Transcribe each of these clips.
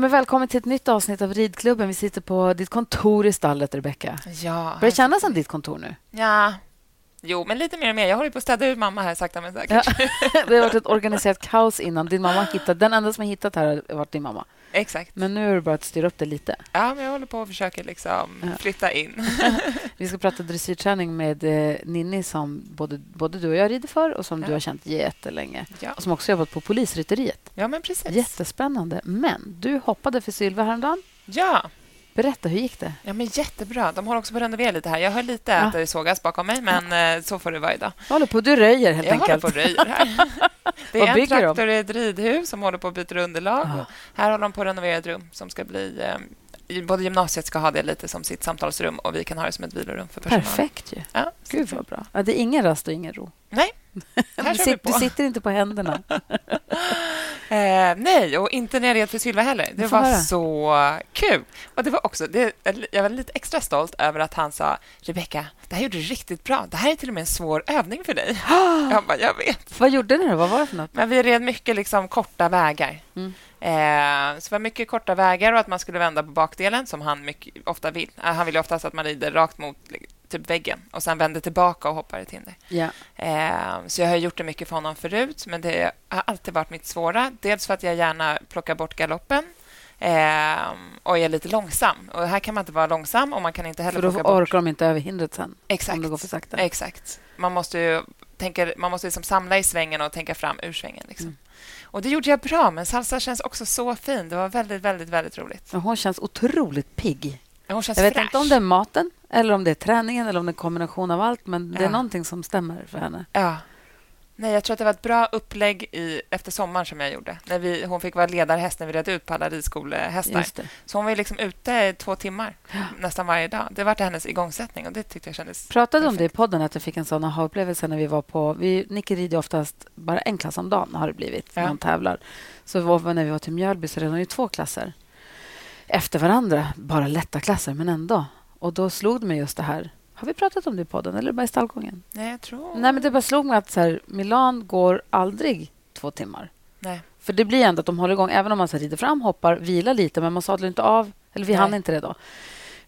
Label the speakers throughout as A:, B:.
A: men välkommen till ett nytt avsnitt av Ridklubben. Vi sitter på ditt kontor i stallet, Rebecka.
B: Ja.
A: Börjar kännas som ditt kontor nu?
B: Ja. Jo, men lite mer och mer. Jag håller på att städa ut mamma här sakta men säkert. Ja.
A: det har varit ett organiserat kaos innan. Din mamma hittat, den enda som har hittat här har varit din mamma.
B: Exakt.
A: Men nu är det bara att styra upp det lite.
B: Ja, men jag håller på att försöka liksom ja. flytta in.
A: Vi ska prata dressyrträning med eh, Ninni som både, både du och jag rider för och som ja. du har känt jättelänge. Ja. Och som också jobbat på polisrytteriet.
B: Ja, men precis.
A: Jättespännande. Men du hoppade för Sylva häromdagen.
B: Ja.
A: Berätta, hur gick det?
B: Ja, men jättebra. De håller också på att renovera lite här. Jag hör lite ja. att det sågas bakom mig, men ja. så får det vara idag.
A: Jag håller på du röjer helt
B: jag
A: enkelt.
B: Jag håller på röjer här. Det är en traktor i ett ridhus som håller på att byta underlag. Ja. Här håller de på att renovera ett rum som ska bli... Både gymnasiet ska ha det lite som sitt samtalsrum och vi kan ha det som ett vilorum för personalen.
A: Perfekt ju. Ja, Gud, vad bra. Ja, det är ingen rast och ingen ro.
B: Nej.
A: du, sitter, du sitter inte på händerna.
B: Eh, nej, och inte när jag red för Sylva heller. Det var höra. så kul. Och det var också, det, jag var lite extra stolt över att han sa Rebecka, det här gjorde du riktigt bra. Det här är till och med en svår övning för dig. jag bara, jag vet.
A: Vad gjorde ni då? Vad var det för något?
B: Men vi red mycket liksom korta vägar. Mm. Eh, så det var mycket korta vägar och att man skulle vända på bakdelen, som han mycket, ofta vill. Eh, han vill oftast att man rider rakt mot typ väggen och sen vänder tillbaka och hoppar ett hinder.
A: Yeah.
B: Eh, så jag har gjort det mycket för honom förut, men det har alltid varit mitt svåra. Dels för att jag gärna plockar bort galoppen eh, och är lite långsam. Och Här kan man inte vara långsam och man kan inte heller
A: för då orkar de inte över hindret sen.
B: Exakt.
A: Om det går för sakta.
B: Exakt. Man måste tänka, man måste liksom samla i svängen och tänka fram ur svängen. Liksom. Mm. Och Det gjorde jag bra, men salsa känns också så fin. Det var väldigt, väldigt, väldigt roligt.
A: hon känns otroligt pigg.
B: Hon känns
A: jag vet
B: fräsch.
A: inte om det är maten, eller om det är träningen eller om det är en kombination av allt, men det är någonting som stämmer för henne.
B: Ja. Nej, jag tror att det var ett bra upplägg i, efter sommaren som jag gjorde. När vi, hon fick vara ledarhäst när vi red ut på alla ridskolehästar. Så hon var liksom ute i två timmar nästan varje dag. Det var hennes igångsättning och det tyckte jag kändes
A: Pratade perfekt. om det i podden, att jag fick en sån aha-upplevelse när vi var på... Vi, Nicky rider oftast bara en klass om dagen, har det blivit, när ja. hon tävlar. Så var, när vi var till Mjölby så red hon ju två klasser efter varandra. Bara lätta klasser, men ändå. Och då slog det mig just det här. Har vi pratat om det i podden eller bara i stallgången?
B: Nej, jag tror...
A: Nej, men det bara slog mig att så här, Milan går aldrig två timmar.
B: Nej.
A: För det blir ändå att de håller igång, även om man så rider fram, hoppar, vilar lite, men man sadlar inte av. Eller vi hann inte det då.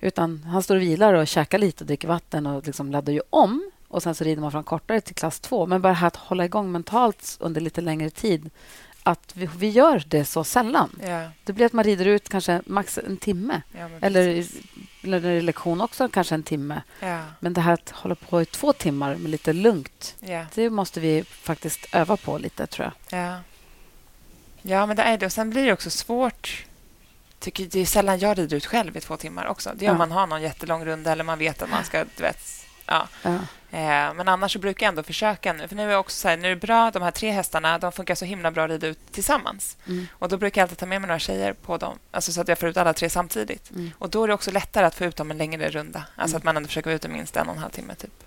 A: Utan han står och vilar och käkar lite och dricker vatten och liksom laddar ju om. Och Sen så rider man från kortare till klass två. Men bara att hålla igång mentalt under lite längre tid att vi, vi gör det så sällan.
B: Ja.
A: Det blir att man rider ut kanske max en timme.
B: Ja,
A: eller, det är lektion också kanske en timme.
B: Ja.
A: Men det här att hålla på i två timmar med lite lugnt, det måste vi faktiskt öva på lite, tror
B: jag. Ja, ja men det är det. Och sen blir det också svårt tycker det är sällan jag rider ut själv i två timmar också. Det är om man har någon jättelång runda eller man vet att man ska du vet, Ja. ja. Eh, men annars så brukar jag ändå försöka nu. För nu är också så här, nu är det bra, de här tre hästarna de funkar så himla bra att rida ut tillsammans. Mm. Och Då brukar jag alltid ta med mig några tjejer på dem, alltså så att jag får ut alla tre samtidigt. Mm. Och Då är det också lättare att få ut dem en längre runda. Alltså mm. att man ändå försöker vara ute minst en och en halv timme. Typ.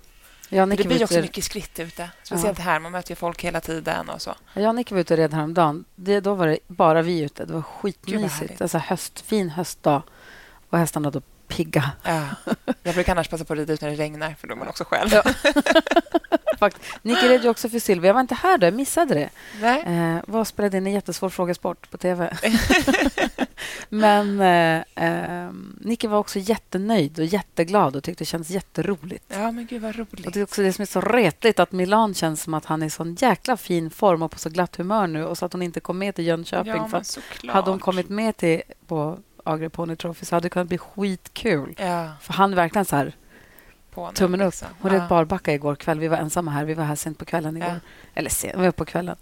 B: Ja, det blir också mycket skritt ute. Speciellt ja. här. Man möter ju folk hela tiden. och så.
A: Nicky var ute och red häromdagen. Det, då var det bara vi ute. Det var skitmysigt. Alltså höst, fin höstdag. Och hästarna då pigga.
B: Ja. Jag brukar annars passa på att rida ut när det regnar, för då är man också själv. Ja.
A: Nicky red ju också för Silvia. Jag var inte här då, jag missade det.
B: Nej.
A: Eh, vad spelade in en jättesvår frågesport på tv? Men eh, eh, Nicky var också jättenöjd och jätteglad och tyckte det kändes jätteroligt.
B: Ja, men gud vad roligt.
A: Och det är också det som är så retligt att Milan känns som att han är i sån jäkla fin form och på så glatt humör nu och så att hon inte kom med till Jönköping.
B: Ja,
A: för
B: att
A: hade hon kommit med till på Agri Pony Trophy så hade det kunnat bli skitkul.
B: Ja.
A: För han är verkligen så här
B: på
A: tummen upp. Liksom. Hon red barbacka igår kväll. Vi var ensamma här. Vi var här sent på kvällen igår. Eller sent, vi var på kvällen.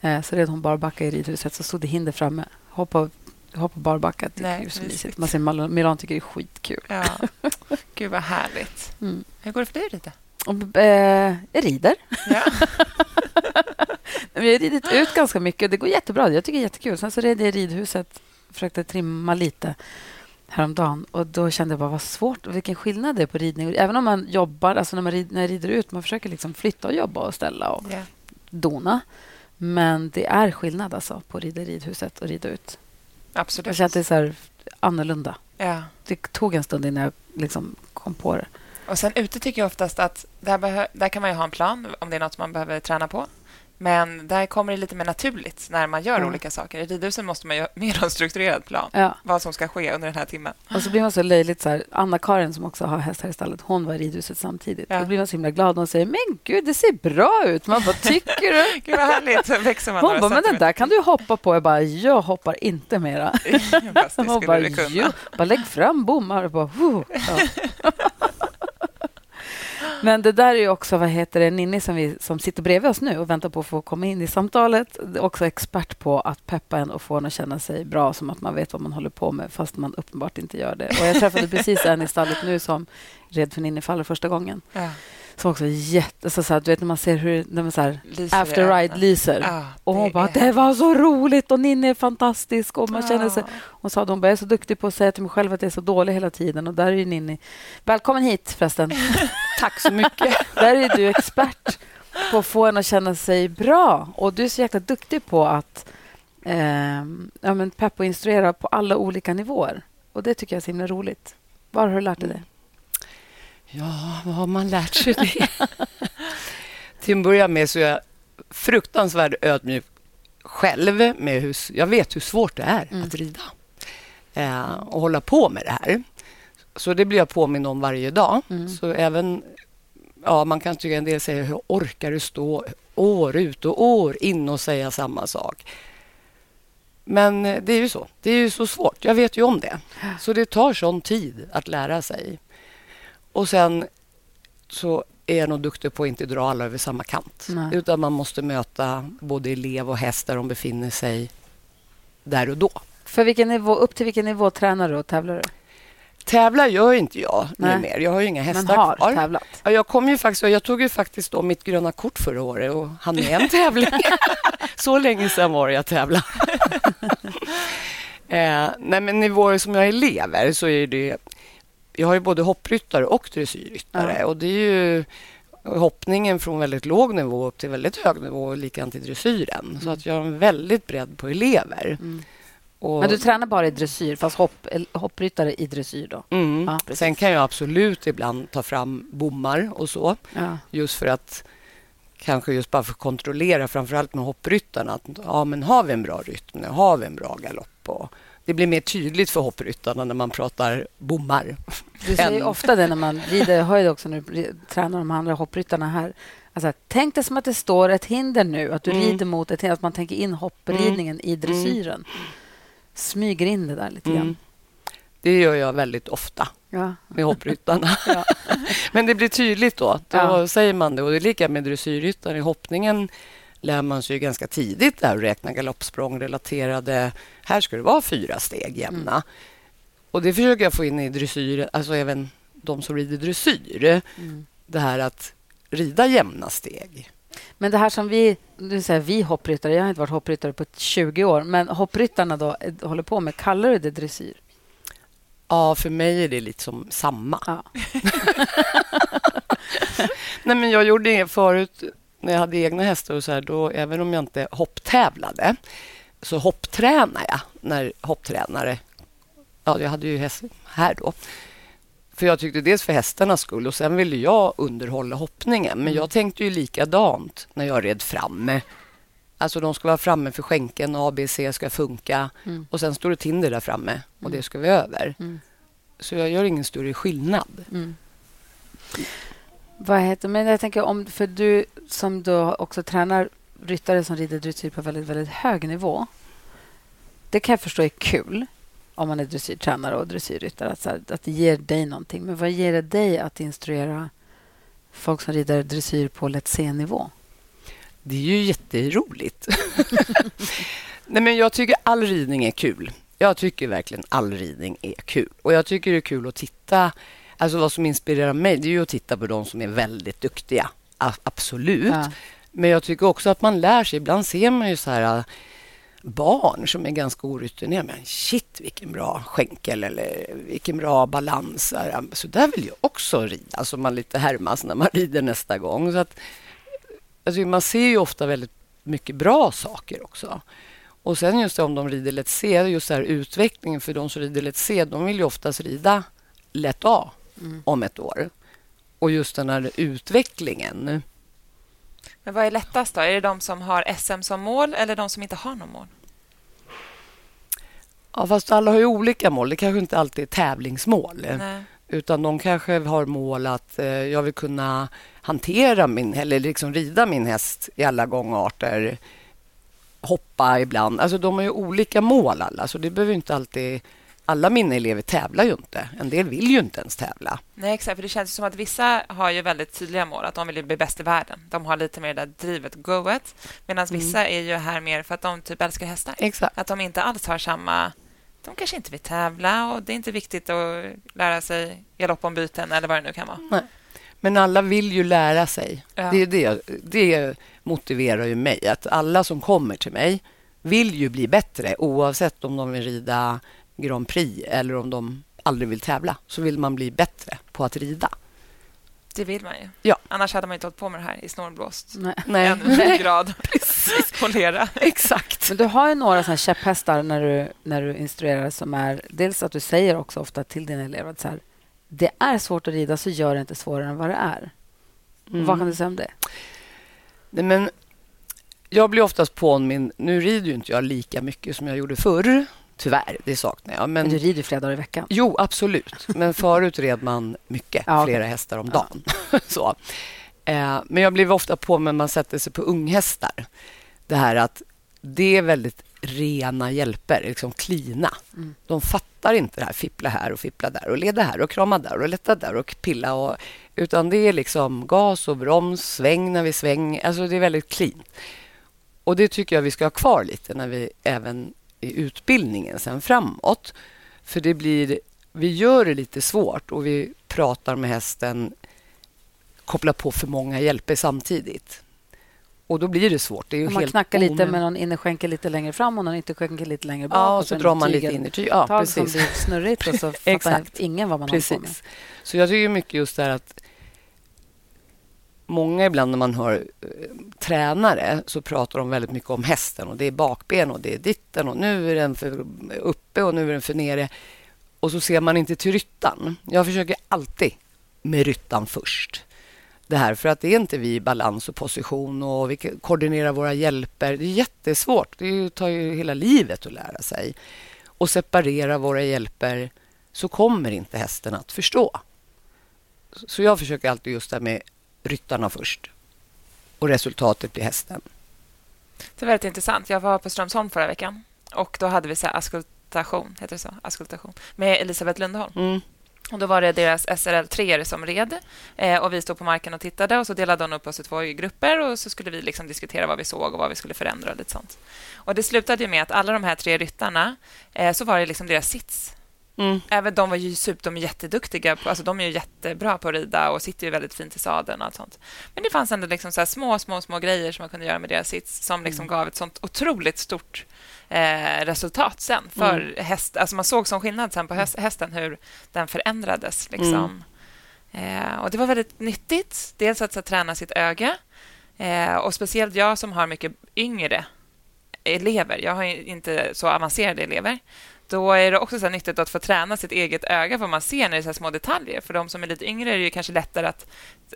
A: Eh, så red hon barbacka i ridhuset. Så stod det hinder framme. Hoppa, hoppa barbacka.
B: Nej,
A: Man ser Milan tycker det är skitkul.
B: Ja. Gud, vad härligt. Mm. Hur går det för dig, Rita?
A: Eh, jag rider. Ja. jag har ridit ut ganska mycket. Det går jättebra. Jag tycker det är jättekul. Sen så red jag i ridhuset försökte trimma lite häromdagen. Och då kände jag bara vad svårt och vilken skillnad det är på ridning. Även om man jobbar, alltså när man rider, när jag rider ut, man försöker liksom flytta och jobba och ställa och yeah. dona. Men det är skillnad alltså på att rida i ridhuset och rida ut.
B: Absolut.
A: Jag kände det så här annorlunda.
B: Ja.
A: Det tog en stund innan jag liksom kom på det.
B: Och sen ute tycker jag oftast att där, där kan man ha en plan om det är nåt man behöver träna på. Men där kommer det lite mer naturligt när man gör mm. olika saker. I ridhusen måste man göra mer en strukturerad plan.
A: Ja.
B: Vad som ska ske under den här timmen.
A: Och så blir man så löjligt... Så här, Anna-Karin, som också har hästar i stallet, hon var i ridhuset samtidigt. Ja. Då blir man så himla glad. Hon säger men gud, det ser bra ut. Man bara, tycker du?
B: gud, vad härligt. Så växer man
A: hon bara, men den där kan du hoppa på. Jag bara, jag hoppar inte mera. hon bara, jo, bara lägg fram bommar. Bara, ja. Men det där är också, vad heter det, Ninni som, vi, som sitter bredvid oss nu och väntar på att få komma in i samtalet. Också expert på att peppa en och få en att känna sig bra, som att man vet vad man håller på med, fast man uppenbart inte gör det. Och jag träffade precis en i stallet nu som red för Ninni faller första gången. Ja som också är jätte... Så, så här, du vet när man ser hur när man, så här, After Ride lyser. Ja, och hon bara, är... det var så roligt och Ninni är fantastisk. Och man ja. känner sig, hon sa att hon bara, jag är så duktig på att säga till mig själv att jag är så dålig hela tiden. Och där är ju Ninni... Välkommen hit förresten.
C: Tack så mycket.
A: där är du expert på att få en att känna sig bra. Och du är så jäkla duktig på att eh, ja, men peppa och instruera på alla olika nivåer. Och Det tycker jag är så himla roligt. Var har du lärt dig det?
C: Ja, vad har man lärt sig det? Till att börja med så är jag fruktansvärt ödmjuk själv. Med hur, jag vet hur svårt det är mm. att rida eh, och hålla på med det här. Så det blir jag påminn om varje dag. Mm. Så även... Ja, man kan tycka en del säger hur orkar du stå år ut och år in och säga samma sak? Men eh, det är ju så. Det är ju så svårt. Jag vet ju om det. Så det tar sån tid att lära sig. Och sen så är jag nog duktig på att inte dra alla över samma kant. Nej. Utan man måste möta både elev och häst där de befinner sig där och då.
A: För vilken nivå, upp till vilken nivå tränar du och tävlar du?
C: Tävlar gör inte jag Nej. mer. Jag har ju inga hästar Men
A: har kvar. tävlat?
C: Ja, jag, kom ju faktiskt, jag tog ju faktiskt då mitt gröna kort förra året och hann med en tävling. Så länge sedan var jag tävlade. eh, nej, men nivåer som jag elever så är det jag har ju både hoppryttare och dressyrryttare. Ja. Och det är ju hoppningen från väldigt låg nivå upp till väldigt hög nivå, likadant i dressyren. Mm. Så att jag har en väldigt bredd på elever. Mm.
A: Och... Men du tränar bara i dressyr, fast hopp, hoppryttare i dressyr? då?
C: Mm. Ja, Sen kan jag absolut ibland ta fram bommar och så. Ja. Just för att kanske just bara för att kontrollera, framförallt med hoppryttarna. Att, ja, men har vi en bra rytm? Har vi en bra galopp? Och det blir mer tydligt för hoppryttarna när man pratar bommar.
A: Du säger ofta det när man rider. Det också när du tränar de andra hoppryttarna här. Alltså, tänk dig som att det står ett hinder nu, att du mm. rider mot ett hinder, att man tänker in hoppridningen mm. i dressyren. Mm. Smyger in det där lite grann. Mm.
C: Det gör jag väldigt ofta ja. med hoppryttarna. ja. Men det blir tydligt då. Då ja. säger man det. Och det är lika med dressyrryttare. I hoppningen lär man sig ganska tidigt där att räkna galoppsprång relaterade. Här ska det vara fyra steg jämna. Mm. Och det försöker jag få in i dressyr, alltså även de som rider dressyr. Mm. Det här att rida jämna steg.
A: Men det här som vi, du säger vi hoppryttare, jag har inte varit hoppryttare på 20 år, men hoppryttarna då eh, håller på med, kallar du det dressyr?
C: Ja, för mig är det lite som samma. Ja. Nej, men jag gjorde det förut när jag hade egna hästar och så här, då, även om jag inte hopptävlade så hopptränade jag när hopptränare... Ja, jag hade ju häst här då. För jag tyckte dels för hästarnas skull och sen ville jag underhålla hoppningen. Men mm. jag tänkte ju likadant när jag red framme. Alltså de ska vara framme för skänken, ABC ska funka mm. och sen står det Tinder där framme och mm. det ska vi över. Mm. Så jag gör ingen större skillnad. Mm.
A: Vad heter, men jag tänker om, för du som då också tränar ryttare som rider dressyr på väldigt, väldigt hög nivå. Det kan jag förstå är kul om man är dressyrtränare och dressyrryttare, att, att det ger dig någonting. Men vad ger det dig att instruera folk som rider dressyr på lätt C-nivå?
C: Det är ju jätteroligt. Nej, men jag tycker all ridning är kul. Jag tycker verkligen all ridning är kul. Och jag tycker det är kul att titta Alltså vad som inspirerar mig det är att titta på de som är väldigt duktiga. absolut. Ja. Men jag tycker också att man lär sig. Ibland ser man ju så här äh, barn som är ganska orutinerade. Men shit, vilken bra skänkel eller vilken bra balans. Så där vill jag också rida. Alltså man lite härmas när man rider nästa gång. Så att, alltså man ser ju ofta väldigt mycket bra saker också. Och sen just det, om de rider lätt C, just här utvecklingen för de som rider lätt C, de vill ju oftast rida lätt A mm. om ett år. Och just den här utvecklingen
B: Men vad är lättast då? Är det de som har SM som mål eller de som inte har något mål?
C: Ja, fast alla har ju olika mål. Det kanske inte alltid är tävlingsmål.
B: Nej.
C: Utan de kanske har mål att eh, jag vill kunna hantera min, eller liksom rida min häst i alla gångarter. Hoppa ibland. Alltså de har ju olika mål alla, så det behöver inte alltid... Alla mina elever tävlar ju inte. En del vill ju inte ens tävla.
B: Nej, exakt. För det känns som att vissa har ju väldigt tydliga mål, att de vill bli bäst i världen. De har lite mer det där drivet, goet. Medan
C: Mm.
B: vissa är ju här mer för att de typ älskar hästar.
C: Exakt.
B: Att de inte alls har samma... De kanske inte vill tävla och det är inte viktigt att lära sig galoppombyten eller vad det nu kan vara.
C: Nej. Men alla vill ju lära sig.
B: Ja.
C: Det, är det, det motiverar ju mig. Att alla som kommer till mig vill ju bli bättre oavsett om de vill rida Grand Prix eller om de aldrig vill tävla. Så vill man bli bättre på att rida.
B: Det vill man ju.
C: Ja.
B: Annars hade man inte hållit på med det här i snålblåst.
A: Nej.
C: Nej,
B: En en grad och lera.
C: exakt.
A: Men du har ju några såna käpphästar när du, när du instruerar som är... Dels att du säger också ofta till dina elever att så här, det är svårt att rida, så gör det inte svårare än vad det är.
C: Mm.
A: Vad kan du säga om det?
C: Nej, men jag blir oftast påminn... Nu rider ju inte jag lika mycket som jag gjorde förr. Tyvärr, det saknar jag.
A: Men
C: Men,
A: du rider flera dagar i veckan.
C: jo, absolut. Men förut red man mycket,
A: Ja,
C: flera hästar om
A: Ja.
C: dagen. Så. Eh, men jag blir ofta på när man sätter sig på unghästar. Det här att det är väldigt rena hjälper, liksom klina.
A: Mm.
C: De fattar inte det här fippla här och fippla där och leda här och krama där och lätta där och pilla. Och, utan det är liksom gas och broms, sväng när vi svänger. Alltså det är väldigt clean. Och det tycker jag vi ska ha kvar lite när vi även i utbildningen sen framåt. För det blir, vi gör det lite svårt och vi pratar med hästen, kopplar på för många hjälper samtidigt. Och då blir det svårt. Det är
A: man
C: helt
A: knackar lite
C: onödigt.
A: med någon innerskänkel lite längre fram och någon ytterskänkel lite längre bak.
C: Ja, och så
A: sen
C: drar man lite innertyg. Ja,
A: tag som
C: precis.
A: blir snurrigt och så fattar ingen vad man håller på med.
C: Precis. Så jag tycker mycket just det här att många ibland när man hör eh, tränare så pratar de väldigt mycket om hästen och det är bakben och det är ditten och nu är den för uppe och nu är den för nere. Och så ser man inte till ryttan. Jag försöker alltid med ryttan först. Det här för att det är inte vi i balans och position och vi koordinerar våra hjälper. Det är jättesvårt. Det tar ju hela livet att lära sig. Och separera våra hjälper så kommer inte hästen att förstå. Så jag försöker alltid just det här med ryttarna först. Och resultatet blir hästen.
B: Det är väldigt intressant. Jag var på Strömsholm förra veckan och då hade vi så askultation, heter det så? Askultation, med Elisabeth Lundholm.
C: Mm.
B: Och då var det deras SRL 3 som red eh, och vi stod på marken och tittade och så delade hon upp oss i två grupper och så skulle vi liksom diskutera vad vi såg och vad vi skulle förändra och lite sånt. Och det slutade ju med att alla de här tre ryttarna eh, så var det liksom deras sits.
C: Mm.
B: Även de var ju super, de är jätteduktiga, på, alltså de är ju jättebra på att rida och sitter ju väldigt fint i sadeln och allt sånt. Men det fanns ändå liksom så små, små, små grejer som man kunde göra med deras sits som liksom gav ett sånt otroligt stort eh, resultat sen för häst. Alltså man såg som skillnad sen på häst, hästen hur den förändrades. Liksom. Eh, och Det var väldigt nyttigt. Dels att så, träna sitt öga eh, och speciellt jag som har mycket yngre elever. Jag har inte så avancerade elever. Då är det också så här nyttigt att få träna sitt eget öga, vad man ser när det är så här små detaljer. För de som är lite yngre är det ju kanske lättare att,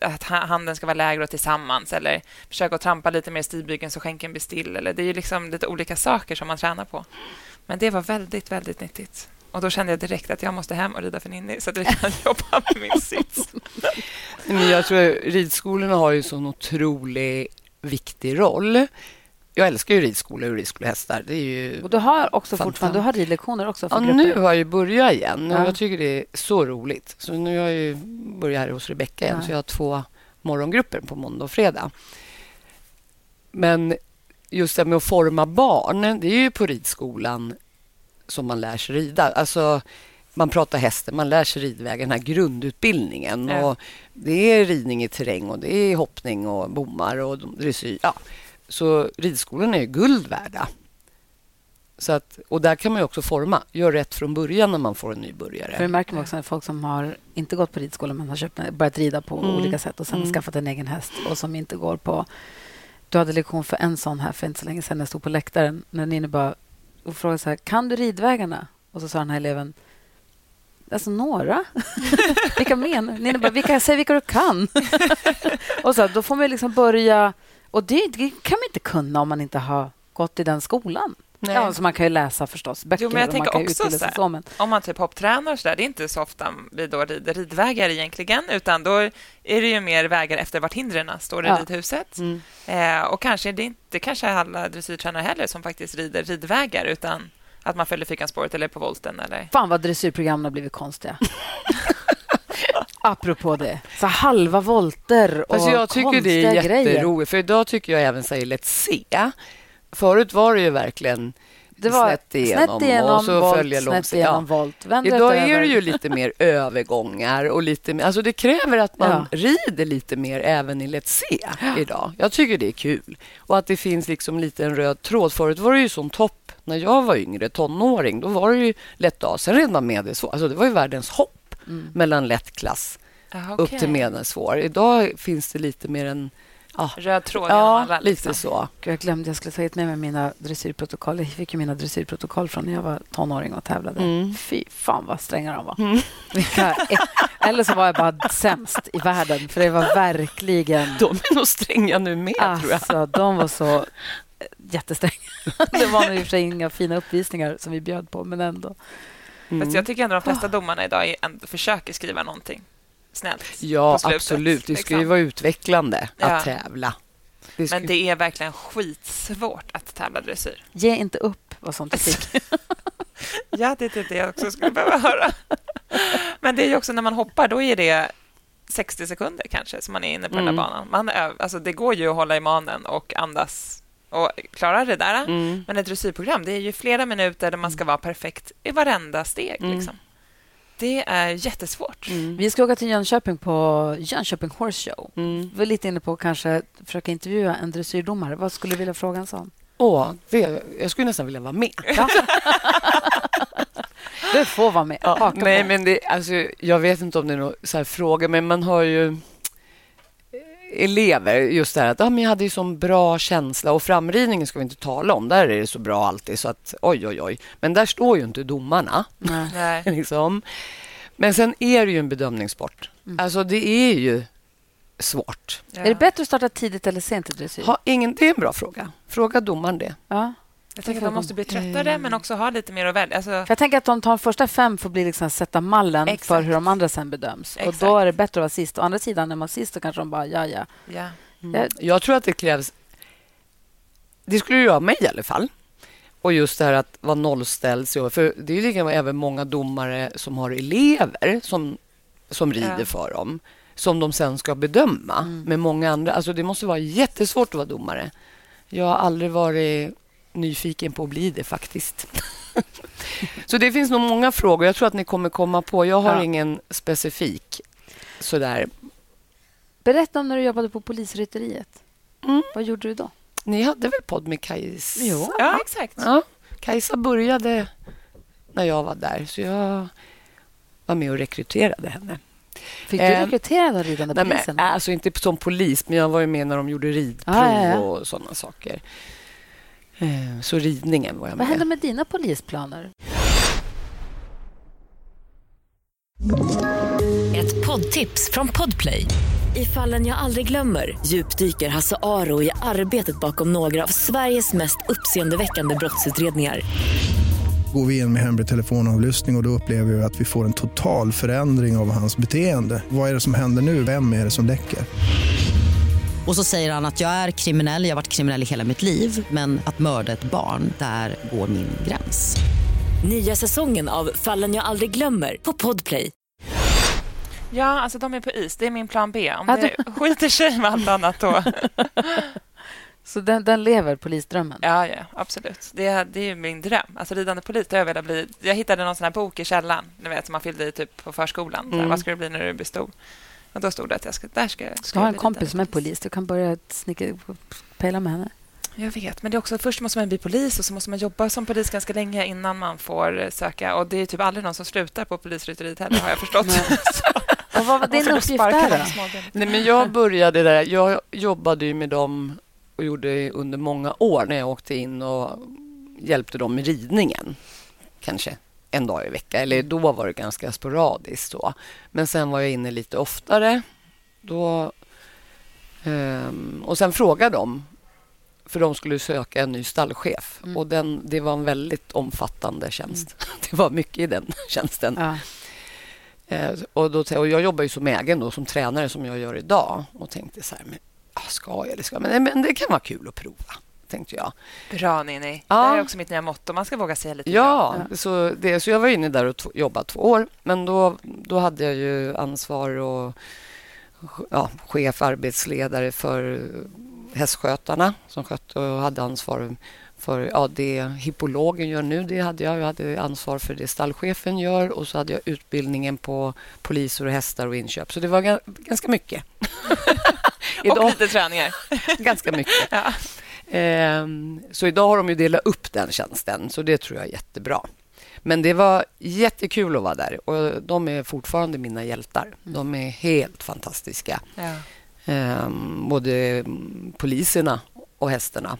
B: att handen ska vara lägre och tillsammans eller försöka att trampa lite mer i stigbygeln så skänken blir still. Eller det är ju liksom lite olika saker som man tränar på. Men det var väldigt, väldigt nyttigt. Och då kände jag direkt att jag måste hem och rida för Ninni så att vi kan jobba med min sits.
C: Men jag tror att ridskolorna har ju en sån otroligt viktig roll. Jag älskar ju ridskolor och ridskolehästar. Det är ju...
A: Och du har också
C: Fantastiskt.
A: fortfarande du har ridlektioner också för
C: Ja,
A: grupper.
C: nu har jag ju börjat igen och
A: Ja.
C: jag tycker det är så roligt. Så nu har jag ju börjat här hos Rebecka igen,
A: Ja.
C: så jag har två morgongrupper på måndag och fredag. Men just det med att forma barn, det är ju på ridskolan som man lär sig rida. Alltså, man pratar hästen, man lär sig ridvägen, den här grundutbildningen.
B: Ja.
C: Och det är ridning i terräng och det är hoppning och bommar och dressyr. Ja. Så ridskolan är guld värda. Så att, och där kan man ju också forma. Gör rätt från början när man får en nybörjare.
A: För det märker man också när folk som har inte gått på ridskola men har köpt, börjat rida på
C: Mm.
A: olika sätt och sen
C: Mm.
A: skaffat en egen häst och som inte går på... Du hade lektion för en sån här för inte så länge sedan när jag stod på läktaren när Ninni bara och frågade så här, kan du ridvägarna? Och så sa den här eleven, alltså några. vilka menar? Ninni bara, vilka, säg vilka du kan. och så, här, då får man liksom börja Och det, det kan man inte kunna om man inte har gått i den skolan. Nej. Ja, alltså man kan ju läsa förstås böcker. Jo, men jag tänker också så,
B: så men... Om man typ hopptränar och så där, det är inte så ofta vi då rider ridvägar egentligen, utan då är det ju mer vägar efter vart hindren står i ja. ridhuset. Mm. Eh, och kanske det är inte kanske alla dressyrtränare heller som faktiskt rider ridvägar, utan att man följer fikanspåret eller på volten. Eller...
A: Fan vad dressyrprogrammen har blivit konstiga. Apropå det. Så halva volter och alltså
C: Jag tycker det är jätteroligt, för idag tycker jag även säger Let's se Förut var det ju verkligen det var snett igenom, snett igenom och så volt, följa snett igenom ja. volt. Vänder Idag är det ju lite mer övergångar och lite mer, alltså det kräver att man ja. rider lite mer även i Let's Se idag. Jag tycker det är kul och att det finns liksom lite en röd tråd. Förut var det ju som topp när jag var yngre, tonåring. Då var det ju lätt A. Sen red man medelsvår. Alltså det var ju världens hopp mm. mellan lätt klass Aha, okay. upp till medelsvår. Idag finns det lite mer en
B: Ja. Röd tråd
C: Ja, alla, liksom. lite så.
A: Jag glömde, jag skulle ta hit med mig mina dressyrprotokoll. Jag fick ju mina dressyrprotokoll från när jag var tonåring och tävlade. Mm. Fy fan vad stränga de var. Mm. eller så var jag bara sämst i världen, för det var verkligen...
C: De är nog stränga nu med, alltså, tror jag.
A: Alltså, de var så eh, jättestränga. det var i och för sig inga fina uppvisningar som vi bjöd på, men ändå.
B: Mm. Fast jag tycker ändå de flesta domarna idag försöker skriva någonting snällt.
C: Ja, absolut. Det ska ju liksom. vara utvecklande ja. att tävla.
B: Det ska... Men det är verkligen skitsvårt att tävla dressyr.
A: Ge inte upp, var sånt du fick.
B: ja, det är typ det jag också skulle behöva höra. Men det är också när man hoppar, då är det 60 sekunder kanske som man är inne på mm. den där mm. banan. Man, alltså, det går ju att hålla i manen och andas och klara det där. Mm. Men ett dressyrprogram, det är ju flera minuter där man ska vara perfekt i varenda steg. Mm. Liksom. Det är jättesvårt.
A: Mm. Vi ska åka till Jönköping på Jönköping Horse Show. Mm. Vi är lite inne på att kanske försöka intervjua en dressyrdomare. Vad skulle du vilja fråga en sån?
C: Åh, det, jag skulle nästan vilja vara med. Ja.
A: du får vara med. Ja,
C: nej, men det, alltså, jag vet inte om det är någon så fråga, men man har ju elever just det här att ah, men jag hade ju sån bra känsla och framridningen ska vi inte tala om. Där är det så bra alltid så att oj, oj, oj. Men där står ju inte domarna. Nej. liksom. Men sen är det ju en bedömningssport. Mm. Alltså det är ju svårt.
A: Ja. Är det bättre att starta tidigt eller sent i dressyr?
C: Ha, ingen, det är en bra fråga. Fråga domaren det. Ja.
B: Jag tänker att de måste bli tröttare, mm. men också ha lite mer att välja. Alltså...
A: jag tänker att de tar första fem att bli liksom sätta mallen Exakt. för hur de andra sen bedöms. Exakt. Och Då är det bättre att vara sist. Å andra sidan, när man är sist så kanske de bara, ja, ja.
C: ja. Mm. Jag... jag tror att det krävs... Det skulle göra mig i alla fall. Och just det här att vara nollställd. För det är ju även många domare som har elever som, som rider ja. för dem som de sen ska bedöma mm. med många andra. Alltså det måste vara jättesvårt att vara domare. Jag har aldrig varit nyfiken på att bli det faktiskt. så det finns nog många frågor. Jag tror att ni kommer komma på. Jag har ja. ingen specifik sådär.
A: Berätta om när du jobbade på polisrytteriet. Mm. Vad gjorde du då?
C: Ni hade väl podd med Kajsa?
B: Jo. Ja, exakt.
C: Ja. Kajsa började när jag var där, så jag var med och rekryterade henne.
A: Fick du eh, rekrytera den ridande polisen?
C: Men, alltså inte som polis, men jag var med när de gjorde ridprov ah, ja, ja. och sådana saker. Eh, så ridningen var jag med.
A: Vad hände med dina polisplaner?
D: Ett poddtips från Podplay. I fallen jag aldrig glömmer djupdyker Hasse Aro i arbetet bakom några av Sveriges mest uppseendeväckande brottsutredningar
E: går vi in med hemlig telefonavlyssning och, och då upplever vi att vi får en total förändring av hans beteende. Vad är det som händer nu? Vem är det som läcker?
F: Och så säger han att jag är kriminell, jag har varit kriminell i hela mitt liv men att mörda ett barn, där går min gräns.
D: Nya säsongen av Fallen jag aldrig glömmer på Podplay.
B: Ja, alltså de är på is. Det är min plan B. Om det skiter sig med allt annat då.
A: Så den, den lever, polisdrömmen?
B: Ja, ja absolut. Det, det är min dröm. Alltså ridande polis, jag bli. Jag hittade någon sån här bok i källaren, ni vet, som man fyllde i typ på förskolan. Mm. vad ska du bli när du blir stor? Och då stod det att jag ska, där ska, ska,
A: ska ha en kompis som är polis. Du kan börja snicka, pejla med henne.
B: Jag vet, men det är också först måste man bli polis och så måste man jobba som polis ganska länge innan man får eh, söka. Och det är typ aldrig någon som slutar på polisrytteriet heller, har jag förstått.
A: och vad var din uppgift där
C: Nej, men Jag började där. Jag jobbade med dem och gjorde under många år när jag åkte in och hjälpte dem med ridningen. Kanske en dag i veckan. Eller då var det ganska sporadiskt. Då. Men sen var jag inne lite oftare. Då Um, och sen frågade de, för de skulle söka en ny stallchef. Mm. Och den, det var en väldigt omfattande tjänst. Mm. Det var mycket i den tjänsten. Ja. Uh, och, då, och jag jobbar ju som egen, då, som tränare, som jag gör idag. Och tänkte så här, men, ska jag eller ska men, men det kan vara kul att prova tänkte jag.
B: Bra, Ninni. Ja. Det är också mitt nya motto. Man ska våga säga lite
C: ja, bra. Så, det, så jag var inne där och jobbade två år. Men då, då hade jag ju ansvar och ja, chef, arbetsledare för hästskötarna som skötte och hade ansvar för ja, det hippologen gör nu. Det hade jag. Jag hade ansvar för det stallchefen gör och så hade jag utbildningen på poliser och hästar och inköp. Så det var ganska mycket.
B: och lite träningar.
C: ganska mycket. Ja. Ehm, så idag har de ju delat upp den tjänsten, så det tror jag är jättebra. Men det var jättekul att vara där och de är fortfarande mina hjältar. Mm. De är helt fantastiska. Ja. Ehm, både poliserna och hästarna.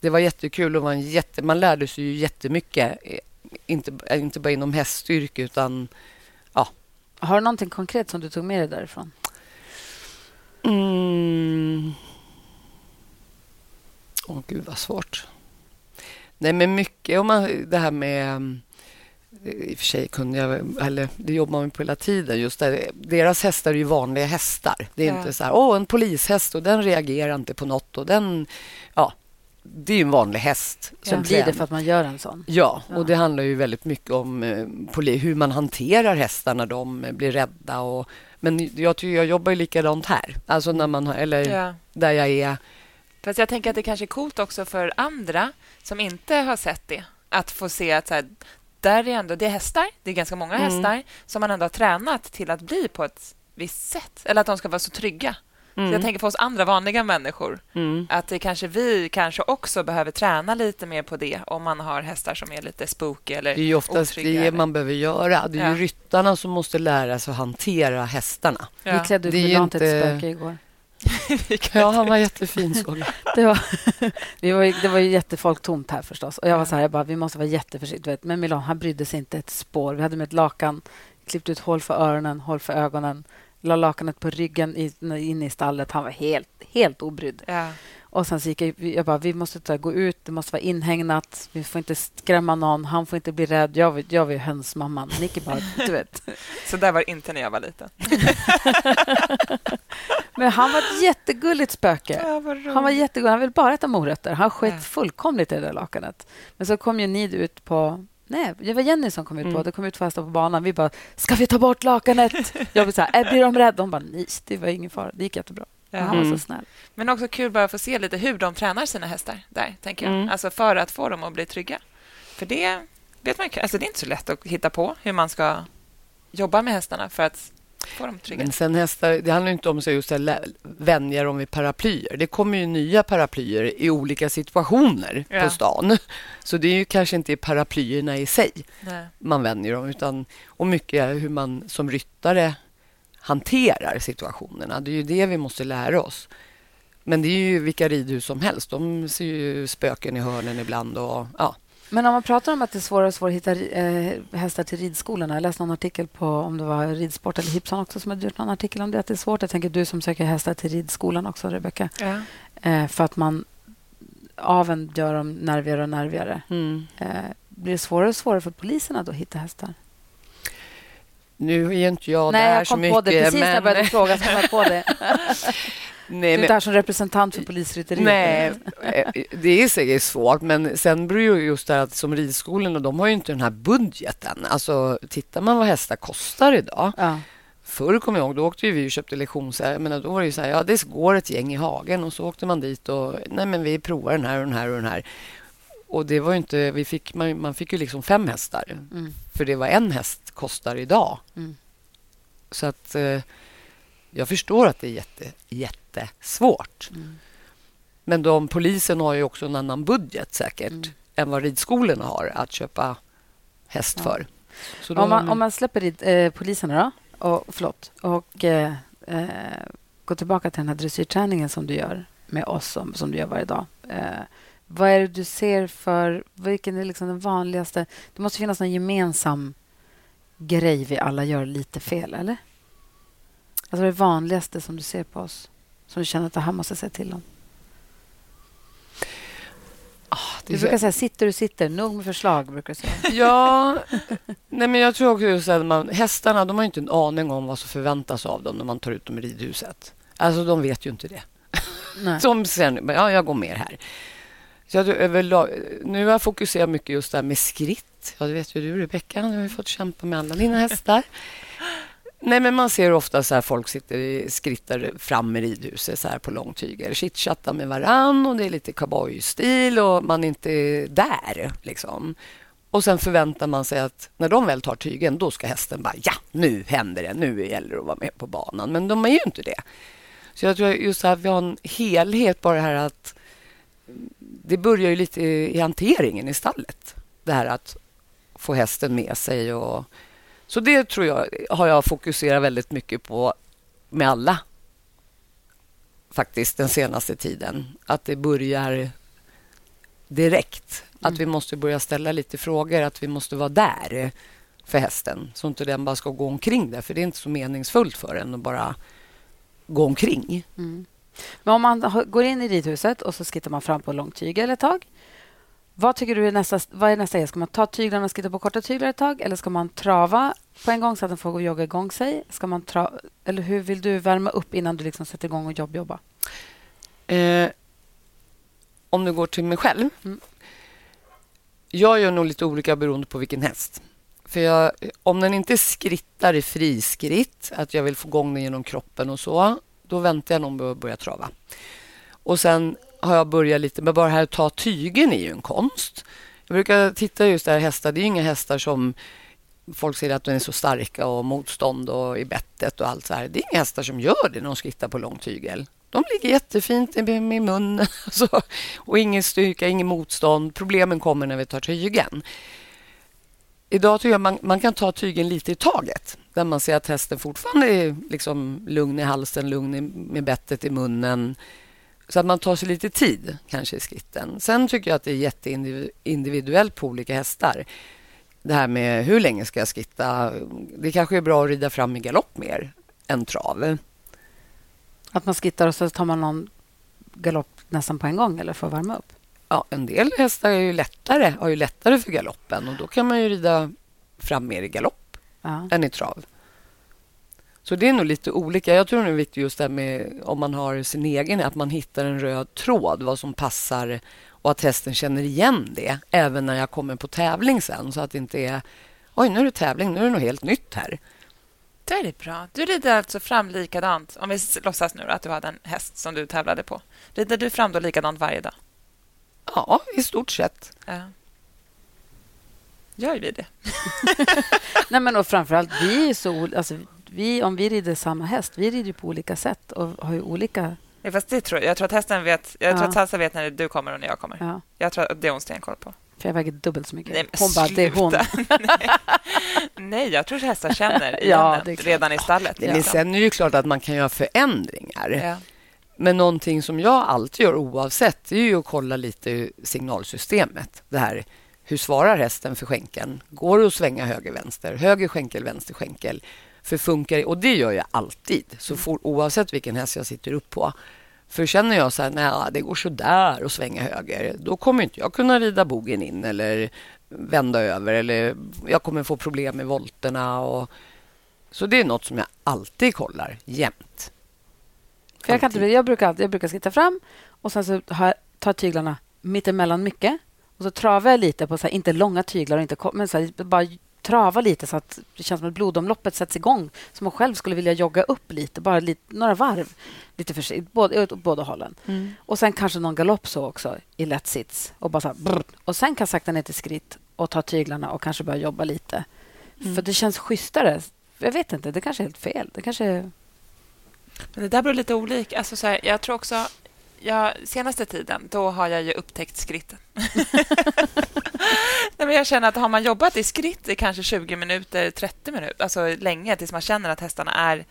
C: Det var jättekul och en jätte, man lärde sig ju jättemycket. Inte, inte bara inom häststyrka utan ja.
A: Har du någonting konkret som du tog med dig därifrån?
C: Mm. Åh, oh, gud vad svårt. Nej, men mycket om man, det här med... Eh, I och för sig kunde jag, eller det jobbar man på hela tiden. Just där, deras hästar är ju vanliga hästar. Det är ja. inte så här, åh, en polishäst och den reagerar inte på något och den... Ja, det är en vanlig häst.
A: Sen blir det för att man gör en sån.
C: Ja, och det handlar ju väldigt mycket om eh, hur man hanterar hästar när de blir rädda. Och, men jag, jag jobbar ju likadant här. Alltså när man, eller ja. där jag är
B: Fast jag tänker att det kanske är coolt också för andra som inte har sett det att få se att så här, där är ändå, det är hästar, det är ganska många mm. hästar som man ändå har tränat till att bli på ett visst sätt. Eller att de ska vara så trygga. Mm. Så jag tänker på oss andra vanliga människor. Mm. Att det kanske vi kanske också behöver träna lite mer på det om man har hästar som är lite spooky eller
C: Det är oftast otrygga, det man behöver göra. Det är ja. ju ryttarna som måste lära sig att hantera hästarna.
A: Ja. Vi klädde ut Milan till ett spöke igår.
C: Ja, han var jättefin, såg
A: det var, vi var, det var ju jättefolktomt här förstås. Och jag var så här, jag bara, vi måste vara jätteförsiktiga. Men Milan, han brydde sig inte ett spår. Vi hade med ett lakan, klippt ut hål för öronen, hål för ögonen, la lakanet på ryggen in i stallet. Han var helt, helt obrydd. Ja. Och sen så gick jag, jag bara, vi måste ta, gå ut, det måste vara inhägnat, vi får inte skrämma någon, han får inte bli rädd. Jag, var, jag var ju hönsmamman. Nicky bara, du vet.
B: Så där var inte när jag var liten.
A: Men han var ett jättegulligt spöke. Ja, han var jättegullig. Han ville bara äta morötter. Han sket ja. fullkomligt i det där lakanet. Men så kom ju ni ut på Nej, det var Jenny som kom ut på mm. det. kom ut fast på banan. Vi bara, ska vi ta bort lakanet? Jag blev så här, blir de rädda? De bara, nej, det var ingen fara. Det gick jättebra. Ja. Han var så mm. snäll.
B: Men också kul bara att få se lite hur de tränar sina hästar där, tänker jag. Mm. Alltså för att få dem att bli trygga. För det vet man alltså det är inte så lätt att hitta på hur man ska jobba med hästarna för att få dem trygga.
C: Men sen hästar, det handlar inte om att just vänja dem vid paraplyer. Det kommer ju nya paraplyer i olika situationer ja. på stan. Så det är ju kanske inte paraplyerna i sig Nej. man vänjer dem, utan och mycket hur man som ryttare hanterar situationerna. Det är ju det vi måste lära oss. Men det är ju vilka ridhus som helst. De ser ju spöken i hörnen ibland. Och, ja.
A: Men om man pratar om att det är svårare och svårare att hitta eh, hästar till ridskolorna. Jag läste någon artikel på om det var Ridsport eller Hipson också som hade gjort någon artikel om det. Att det är svårt. Jag tänker du som söker hästar till ridskolan också, Rebecka. Ja. Eh, för att man aven gör dem nervigare och nervigare. Mm. Eh, blir det svårare och svårare för poliserna att hitta hästar?
C: Nu är inte jag Nej, där så mycket.
A: Nej, jag kom på det precis men... när jag började fråga. Så jag på det. Nej, du är där som representant för polisrytteriet.
C: Nej, eh, det är säkert svårt. Men sen beror det just det att som ridskolorna, de har ju inte den här budgeten. Alltså, tittar man vad hästar kostar idag. Ja. Förr kommer jag ihåg, då åkte vi och köpte lektioner. då var det ju så här, ja, det går ett gäng i hagen och så åkte man dit och nej, men vi provar den här och den här och den här. Och det var inte, vi fick, man, man fick ju liksom fem hästar. Mm. För det var en häst kostar idag. Mm. Så att eh, jag förstår att det är jätte, jättesvårt. Mm. Men de, polisen har ju också en annan budget säkert mm. än vad ridskolorna har att köpa häst ja. för.
A: om, man, om man släpper rid, eh, poliserna då, och, förlåt, och eh, eh, går tillbaka till den här dressyrträningen som du gör med oss, som, som du gör varje dag. Eh, vad är det du ser för... Vilken är liksom den vanligaste... Det måste finnas en gemensam grej vi alla gör lite fel, eller? Alltså det vanligaste som du ser på oss som du känner att det här måste jag säga till om?
C: Ah,
A: du brukar säga sitter du sitter, nog med förslag. brukar säga.
C: Ja, nej men jag tror också att man, hästarna de har inte en aning om vad som förväntas av dem när man tar ut dem i ridhuset. Alltså, de vet ju inte det. Nej. Som sen, ja, jag går mer här. Så jag, överlag, nu har jag fokuserat mycket just där med skritt. Ja, det vet ju du, Rebecka. Nu har vi fått kämpa med alla dina hästar. Nej, men man ser ofta så här folk sitter i skrittar fram i ridhuset så här på långtyger. Chitchattar med varann och det är lite cowboystil och man är inte där. Liksom. Och sen förväntar man sig att när de väl tar tygen, då ska hästen bara ja, nu händer det. Nu gäller det att vara med på banan. Men de är ju inte det. Så jag tror just att vi har en helhet bara det här att det börjar ju lite i hanteringen i stallet. Det här att få hästen med sig. Och, så det tror jag har jag fokuserat väldigt mycket på med alla faktiskt den senaste tiden. Att det börjar direkt. Mm. Att vi måste börja ställa lite frågor, att vi måste vara där för hästen så inte den bara ska gå omkring där. För det är inte så meningsfullt för den att bara gå omkring. Mm.
A: Men om man går in i ridhuset och så skrittar man fram på långtygel ett tag. Vad tycker du är nästa, vad är nästa grej? Ska man ta tyglarna och skritta på korta tyglar ett tag? Eller ska man trava på en gång så att den får jogga igång sig? Ska man tra, eller hur vill du värma upp innan du liksom sätter igång och jobbjobba?
C: Eh, om du går till mig själv. Mm. Jag gör nog lite olika beroende på vilken häst. För jag, om den inte skrittar i friskritt, att jag vill få igång den genom kroppen och så, då väntar jag nog med att börja trava. Och sen har jag börjat lite med bara här att ta tygen är ju en konst. Jag brukar titta just där hästar, det är inga hästar som folk säger att de är så starka och motstånd och i bettet och allt så här. Det är inga hästar som gör det när de skrittar på lång tygel. De ligger jättefint med munnen alltså, och ingen styrka, ingen motstånd. Problemen kommer när vi tar tygen. Idag tycker jag man, man kan ta tygen lite i taget. Där man ser att hästen fortfarande är liksom lugn i halsen, lugn med bettet i munnen. Så att man tar sig lite tid kanske i skritten. Sen tycker jag att det är jätteindividuellt på olika hästar. Det här med hur länge ska jag skritta? Det kanske är bra att rida fram i galopp mer än trav.
A: Att man skrittar och så tar man någon galopp nästan på en gång eller för att värma upp?
C: Ja, en del hästar är ju lättare, har ju lättare för galoppen och då kan man ju rida fram mer i galopp ja. än i trav. Så det är nog lite olika. Jag tror det är viktigt just det med om man har sin egen, att man hittar en röd tråd, vad som passar och att hästen känner igen det även när jag kommer på tävling sen så att det inte är oj, nu är det tävling, nu är det något helt nytt här.
B: Det är bra. Du rider alltså fram likadant. Om vi låtsas nu att du hade en häst som du tävlade på. Rider du fram då likadant varje dag?
C: Ja, i stort sett. Ja.
B: Gör vi det?
A: Nej, men och framförallt, vi är så... Alltså, vi, om vi rider samma häst, vi rider på olika sätt och har ju olika...
B: Ja, fast det tror jag. jag tror att hästen vet... Jag tror ja. att Salsa vet när du kommer och när jag kommer. Ja. Jag tror att det är hon stenkoll på.
A: För jag väger dubbelt så mycket.
B: Nej, hon bara, det är hon. Nej. Nej, jag tror att hästar känner ja, redan i stallet.
C: Men sen är det ju klart att man kan göra förändringar. Ja. Men någonting som jag alltid gör oavsett är ju att kolla lite signalsystemet. Det här, hur svarar hästen för skänkeln? Går det att svänga höger, vänster? Höger skänkel, vänster skänkel? För funkar Och det gör jag alltid, så for, oavsett vilken häst jag sitter upp på. För känner jag så här, nej, det går så där att svänga höger, då kommer inte jag kunna rida bogen in eller vända över eller jag kommer få problem med volterna. Och... Så det är något som jag alltid kollar jämt.
A: För jag, kan inte, jag, brukar, jag brukar skritta fram och sen så har, tar tyglarna mittemellan mycket. Och så travar jag lite på, så här, inte långa tyglar, inte, men så här, bara trava lite så att det känns som att blodomloppet sätts igång. Som man själv skulle vilja jogga upp lite, bara lite, några varv. Lite försiktigt, både, åt båda hållen. Mm. Och sen kanske någon galopp så också, i lätt sits. Och, bara så här, och sen kan jag sakta ner till skritt och ta tyglarna och kanske börja jobba lite. Mm. För det känns schysstare. Jag vet inte, det kanske är helt fel. Det kanske är...
B: Men det där beror lite olika. Alltså så här, jag tror också... Ja, senaste tiden då har jag ju upptäckt skritten. Nej, men jag känner att har man jobbat i skritt i kanske 20 minuter, 30 minuter, alltså länge tills man känner att hästarna är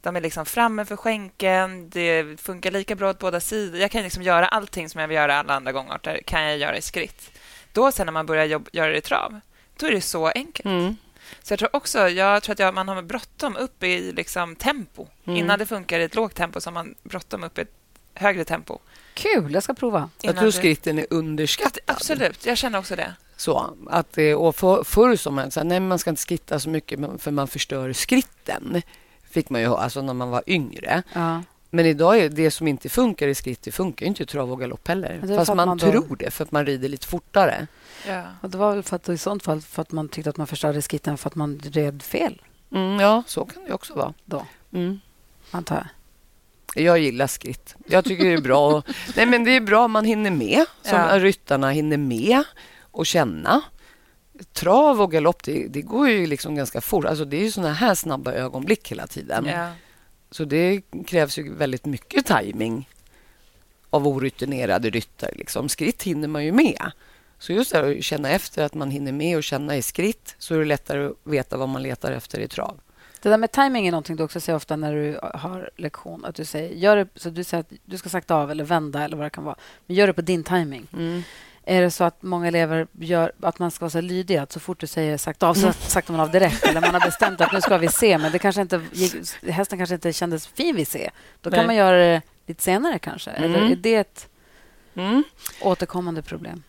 B: de är liksom framme för skänken, det funkar lika bra åt båda sidor. Jag kan liksom göra allting som jag vill göra alla andra gångarter, kan jag göra i skritt. Då sen när man börjar jobb, göra det i trav, då är det så enkelt. Mm. Så jag tror också jag tror att jag, man har bråttom upp i liksom tempo. Mm. Innan det funkar i ett lågt tempo så har man bråttom upp i ett högre tempo.
A: Kul, jag ska prova.
C: Jag tror skritten är underskattad.
B: Absolut, jag känner också det.
C: Så, att, och för, förr sa man att man ska inte skritta så mycket för man förstör skritten. fick man ju alltså när man var yngre. Ja. Men idag är det som inte funkar i skritt, det funkar inte i trav och galopp heller. Fast man, man då... tror det, för att man rider lite fortare.
A: Ja. Och det var väl för att, i sånt fall för att man tyckte att man förstörde skritten för att man red fel?
C: Mm, ja, så kan det också vara.
A: Då, mm. antar jag.
C: Jag gillar skritt. Jag tycker det är bra. Nej, men det är bra man hinner med, som ja. ryttarna hinner med och känna. Trav och galopp, det, det går ju liksom ganska fort. Alltså, det är ju såna här snabba ögonblick hela tiden. Ja. Så det krävs ju väldigt mycket tajming av orutinerade ryttare. Liksom. Skritt hinner man ju med. Så just det att känna efter att man hinner med och känna i skritt så är det lättare att veta vad man letar efter i trav.
A: Det där med timing är någonting du också säger ofta när du har lektion. Att du säger, gör det, så du säger att du ska sakta av eller vända eller vad det kan vara. Men gör det på din timing. Mm. Är det så att många elever gör att man ska vara så lydig att så fort du säger sakta av så mm. saktar man av direkt eller man har bestämt att nu ska vi se men det kanske inte hästen kanske inte kändes fin vid se. Då kan Nej. man göra det lite senare kanske. Mm. Eller är det ett mm. återkommande problem?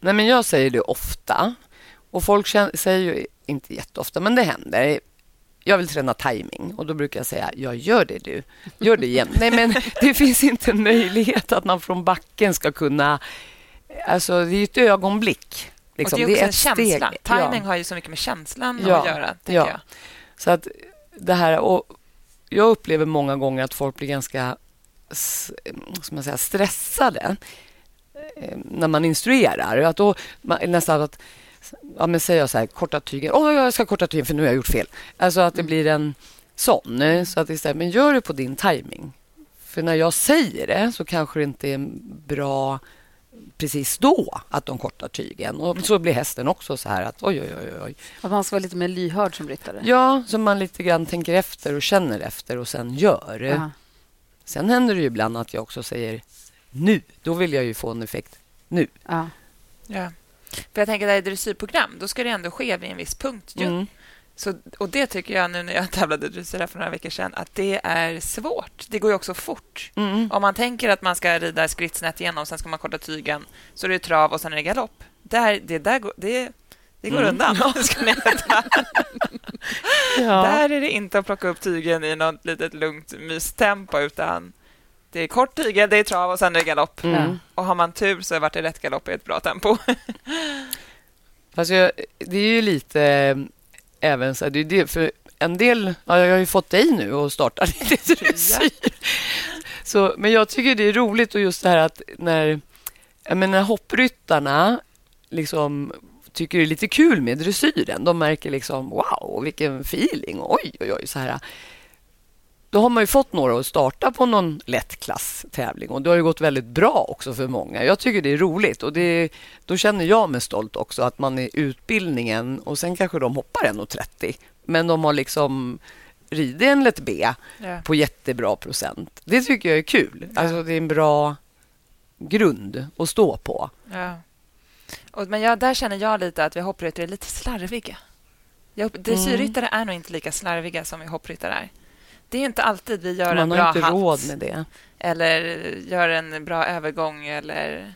C: Nej, men jag säger det ofta. Och Folk säger ju inte jätteofta, men det händer. Jag vill träna timing och då brukar jag säga, jag gör det du. Gör det igen. Nej, men det finns inte en möjlighet att man från backen ska kunna... Alltså, det är ett ögonblick.
B: Liksom. Och det är också det är en känsla. Steg. Timing ja. har ju så mycket med känslan ja. att göra, ja. jag.
C: Så att det här... Och jag upplever många gånger att folk blir ganska ska man säga, stressade Eh, när man instruerar. Att då, nästan att, ja, men säger jag så här, korta tygen. Åh, jag ska korta tygen för nu har jag gjort fel. Alltså att det mm. blir en sån. Eh, så att istället, men gör det på din timing. För när jag säger det så kanske det inte är bra precis då att de kortar tygen. Och så blir hästen också så här att oj, oj, oj. oj.
A: Att man ska vara lite mer lyhörd som ryttare?
C: Ja, så man lite grann tänker efter och känner efter och sen gör. Aha. Sen händer det ju ibland att jag också säger nu. Då vill jag ju få en effekt nu.
B: Ja. ja. För jag tänker att är dressyrprogram, då ska det ändå ske vid en viss punkt. Ju. Mm. Så, och det tycker jag nu när jag tävlade dressyr för några veckor sedan, att det är svårt. Det går ju också fort. Mm. Om man tänker att man ska rida skrittsnätt igenom, sen ska man korta tygen, så är det trav och sen är det galopp. Där, det, där, det, det går mm. undan. Ja. Ska ni ja. Där är det inte att plocka upp tygen i något litet lugnt mystempo, utan det är kort tigel, det är trav och sen är det galopp. Mm. Och har man tur så vart det rätt galopp i ett bra tempo.
C: Fast jag, det är ju lite äh, även så det är det, för en del, ja, jag har ju fått dig nu och startat lite dressyr. så, men jag tycker det är roligt och just det här att när, jag menar, hoppryttarna liksom tycker det är lite kul med dressyren. De märker liksom wow, vilken feeling. Oj, oj, oj. Så här då har man ju fått några att starta på någon lättklasstävling och det har ju gått väldigt bra också för många. Jag tycker det är roligt och det, då känner jag mig stolt också att man är utbildningen och sen kanske de hoppar 1,30 men de har liksom ridit en lätt B ja. på jättebra procent. Det tycker jag är kul. Ja. Alltså det är en bra grund att stå på.
B: Ja. Och, men jag, där känner jag lite att vi hoppryttare är lite slarviga. Dressyrryttare mm. är nog inte lika slarviga som vi hoppryttare är det är inte alltid vi gör
C: Man
B: en bra
C: hatt. Man har inte råd med det.
B: Eller gör en bra övergång. Eller...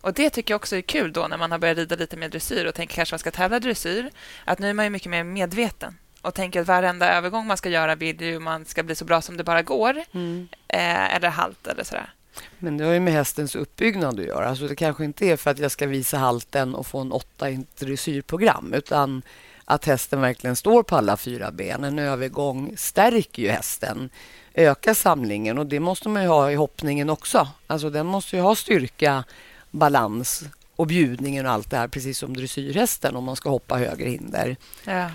B: Och Det tycker jag också är kul då när man har börjat rida lite med dressyr och tänker kanske man ska tävla dressyr. Att nu är man mycket mer medveten och tänker att varenda övergång man ska göra vill ju man ska bli så bra som det bara går. Mm. Eh, eller halt eller sådär.
C: Men det har ju med hästens uppbyggnad att göra. Alltså det kanske inte är för att jag ska visa halten och få en åtta i ett dressyrprogram utan att hästen verkligen står på alla fyra ben. En övergång stärker ju hästen, ökar samlingen och det måste man ha i hoppningen också. Alltså den måste ju ha styrka, balans och bjudningen och allt det här precis som dressyrhästen om man ska hoppa högre hinder.
B: Ja.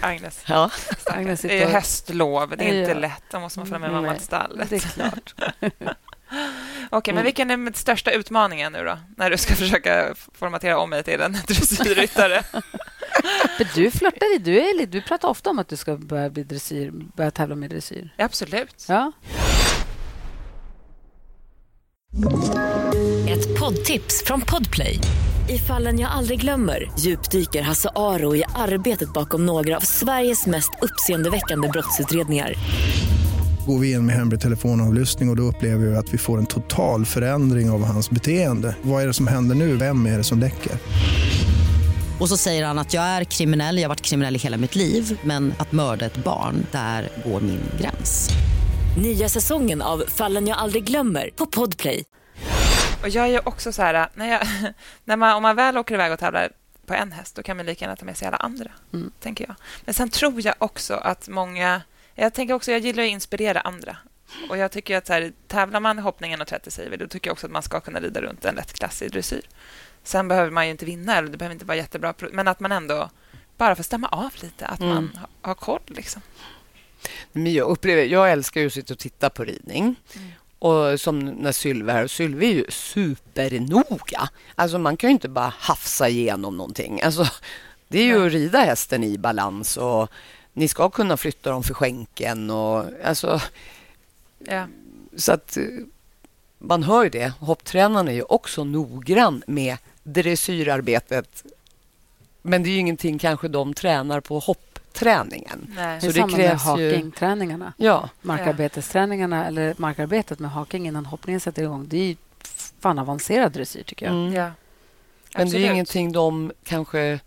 B: Agnes.
C: Ja.
B: Agnes det är höstlov. Det är inte lätt. Då måste man följa med mamma till stallet.
A: Det är klart.
B: Okej, men mm. vilken är den största utmaningen nu då? När du ska försöka formatera om mig till en dressyrryttare?
A: du flörtar du, är, du pratar ofta om att du ska börja, bli dressyr, börja tävla med dressyr.
B: Absolut.
A: Ja.
D: Ett poddtips från Podplay. I fallen jag aldrig glömmer djupdyker Hasse Aro i arbetet bakom några av Sveriges mest uppseendeväckande brottsutredningar.
E: Går vi in med hemlig telefonavlyssning och, och då upplever vi att vi får en total förändring av hans beteende. Vad är det som händer nu? Vem är det som läcker?
F: Och så säger han att jag är kriminell, jag har varit kriminell i hela mitt liv men att mörda ett barn, där går min gräns.
D: Nya säsongen av Fallen jag aldrig glömmer på Podplay.
B: Och jag är också så här, när, jag, när man, om man väl åker iväg och tävlar på en häst, då kan man lika gärna ta med sig alla andra, mm. tänker jag. Men sen tror jag också att många... Jag tänker också, jag gillar att inspirera andra. Och jag tycker att så här, tävlar man i hoppningen och 30 CV, då tycker jag också att man ska kunna rida runt en lättklassig dressyr. Sen behöver man ju inte vinna, eller det behöver inte vara jättebra, men att man ändå bara får stämma av lite, att mm. man har koll. Liksom.
C: Men jag, upplever, jag älskar ju att sitta och titta på ridning. Mm. Och som när Sylve här, Sylve är ju supernoga. Alltså man kan ju inte bara hafsa igenom någonting. Alltså, det är ju att rida hästen i balans och ni ska kunna flytta dem för skänken och alltså... Ja. Så att man hör ju det. Hopptränaren är ju också noggrann med dressyrarbetet. Men det är ju ingenting kanske de tränar på hoppträningen.
A: Nej. Så det, är samma med hakingträningarna. Ja. Markarbetesträningarna eller markarbetet med haking innan hoppningen sätter igång. Det är ju fan avancerad dressyr, tycker jag. Mm. Ja.
C: Men det är ingenting de kanske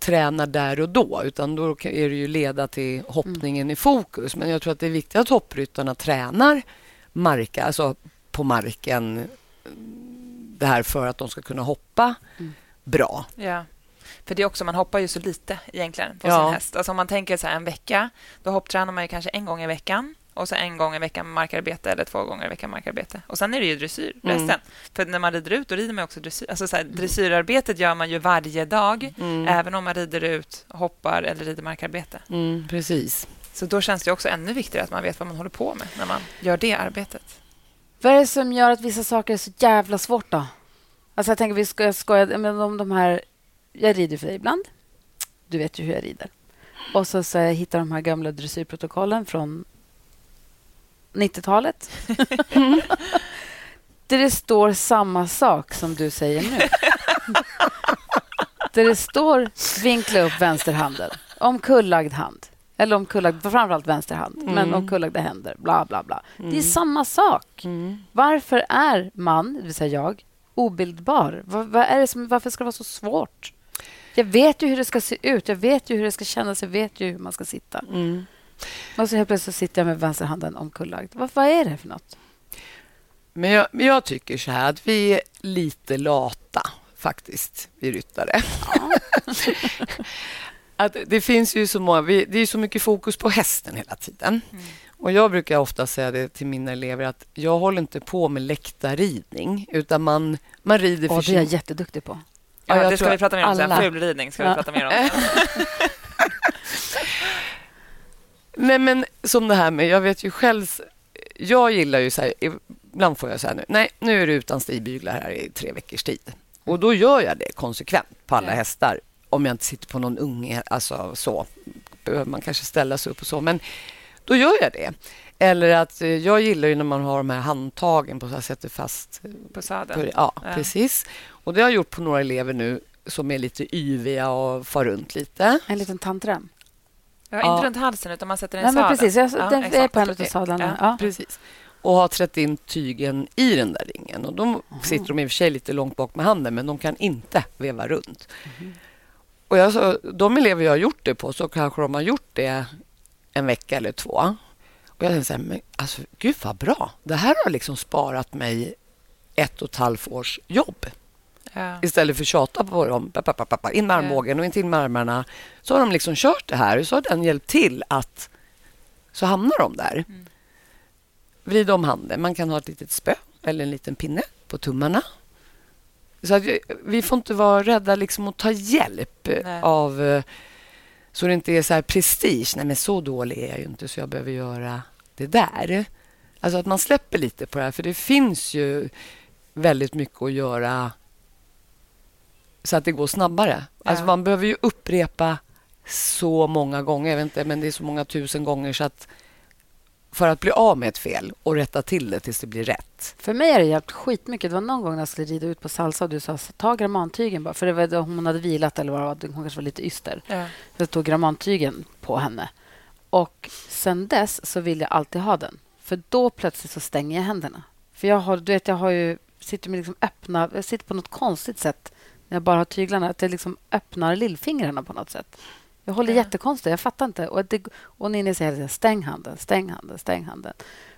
C: tränar där och då, utan då är det ju leda till hoppningen mm. i fokus. Men jag tror att det är viktigt att hoppryttarna tränar marka, alltså på marken det här för att de ska kunna hoppa mm. bra.
B: Ja. För det är också, man hoppar ju så lite egentligen på ja. sin häst. Alltså om man tänker så en vecka, då hopptränar man ju kanske en gång i veckan och så en gång i veckan markarbete eller två gånger i veckan markarbete. Och sen är det ju dressyr mm. resten. Mm. För när man rider ut, då rider man också dressyr. Alltså så här, dressyrarbetet gör man ju varje dag, mm. även om man rider ut, hoppar eller rider markarbete.
C: Mm, precis.
B: Så då känns det också ännu viktigare att man vet vad man håller på med när man gör det arbetet.
A: Vad är det som gör att vissa saker är så jävla svårt då? Alltså jag tänker, vi ska skoja men om de här... Jag rider för dig ibland. Du vet ju hur jag rider. Och så, så jag hittar de här gamla dressyrprotokollen från 90-talet. där det står samma sak som du säger nu. där det står vinkla upp vänsterhanden, omkullagd hand. Eller omkullagd, framförallt vänster hand, mm. men omkullagda händer, bla, bla, bla. Mm. Det är mm. samma sak. Mm. Varför är man, det vill säga jag, obildbar? Vad, vad är det som, varför ska det vara så svårt? Jag vet ju hur det ska se ut, jag vet ju hur det ska kännas, jag vet ju hur man ska sitta. Mm. Och så helt plötsligt sitter jag med vänsterhanden omkullagd. Vad, vad är det för något?
C: Men jag, jag, tycker så här att vi är lite lata, faktiskt, vi ryttare. Ja. att det finns ju så många, vi, det är så mycket fokus på hästen hela tiden. Mm. Och Jag brukar ofta säga det till mina elever att jag håller inte på med läktarridning utan man, man rider för
A: oh, sin... Det är jag jätteduktig på.
B: Ja, ja det ska vi prata mer om sen. Fulridning ska vi prata mer om.
C: Nej, men som det här med... Jag vet ju själv... Jag gillar ju så här... Ibland får jag säga nu, nej, nu är det utan stigbyglar här i tre veckors tid. Och då gör jag det konsekvent på alla hästar om jag inte sitter på någon unge. Alltså så behöver man kanske ställa sig upp och så. Men då gör jag det. Eller att eh, jag gillar ju när man har de här handtagen på så här sätter fast...
B: Eh, på sadeln?
C: På, ja, ja, precis. Och det har jag gjort på några elever nu som är lite yviga och far runt lite.
A: En liten tandrem?
B: Ja, inte ja. runt halsen, utan man sätter den i sadeln.
A: Precis, jag, ja, den är på en av sadlarna. Ja.
C: Precis. Och har trätt in tygen i den där ringen. Och De sitter de i och för sig lite långt bak med handen, men de kan inte veva runt. Mm. Och jag, så, de elever jag har gjort det på, så kanske de har gjort det en vecka eller två. Och jag tänkte så här, men alltså, gud vad bra. Det här har liksom sparat mig ett och ett halvt års jobb. Ja. Istället för att tjata på dem, in med armbågen och in till med armarna. Så har de liksom kört det här och så har den hjälpt till att så hamnar de där. Mm. Vrid om handen. Man kan ha ett litet spö eller en liten pinne på tummarna. Så att vi får inte vara rädda liksom att ta hjälp Nej. av... Eh, så det inte är så här prestige. Nej, men så dålig är jag ju inte så jag behöver göra det där. Alltså att man släpper lite på det här. För det finns ju väldigt mycket att göra så att det går snabbare. Ja. Alltså man behöver ju upprepa så många gånger. Jag vet inte, men det är så många tusen gånger så att för att bli av med ett fel och rätta till det tills det blir rätt.
A: För mig är det hjälpt skitmycket. Det var någon gång när jag skulle rida ut på salsa och du sa ta grammantygen bara. För det var då hon hade vilat eller vad det var. Hon kanske var lite yster.
B: Ja.
A: Jag tog grammantygen på henne. Och sen dess så vill jag alltid ha den. För då plötsligt så stänger jag händerna. För jag har, du vet, jag har ju, sitter med liksom öppna... Jag sitter på något konstigt sätt när jag bara har tyglarna. Att jag liksom öppnar lillfingrarna på något sätt. Jag håller
B: Ja.
A: jättekonstigt. Jag fattar inte. Och, det, och Ninni säger stäng handen, stäng handen, stäng handen.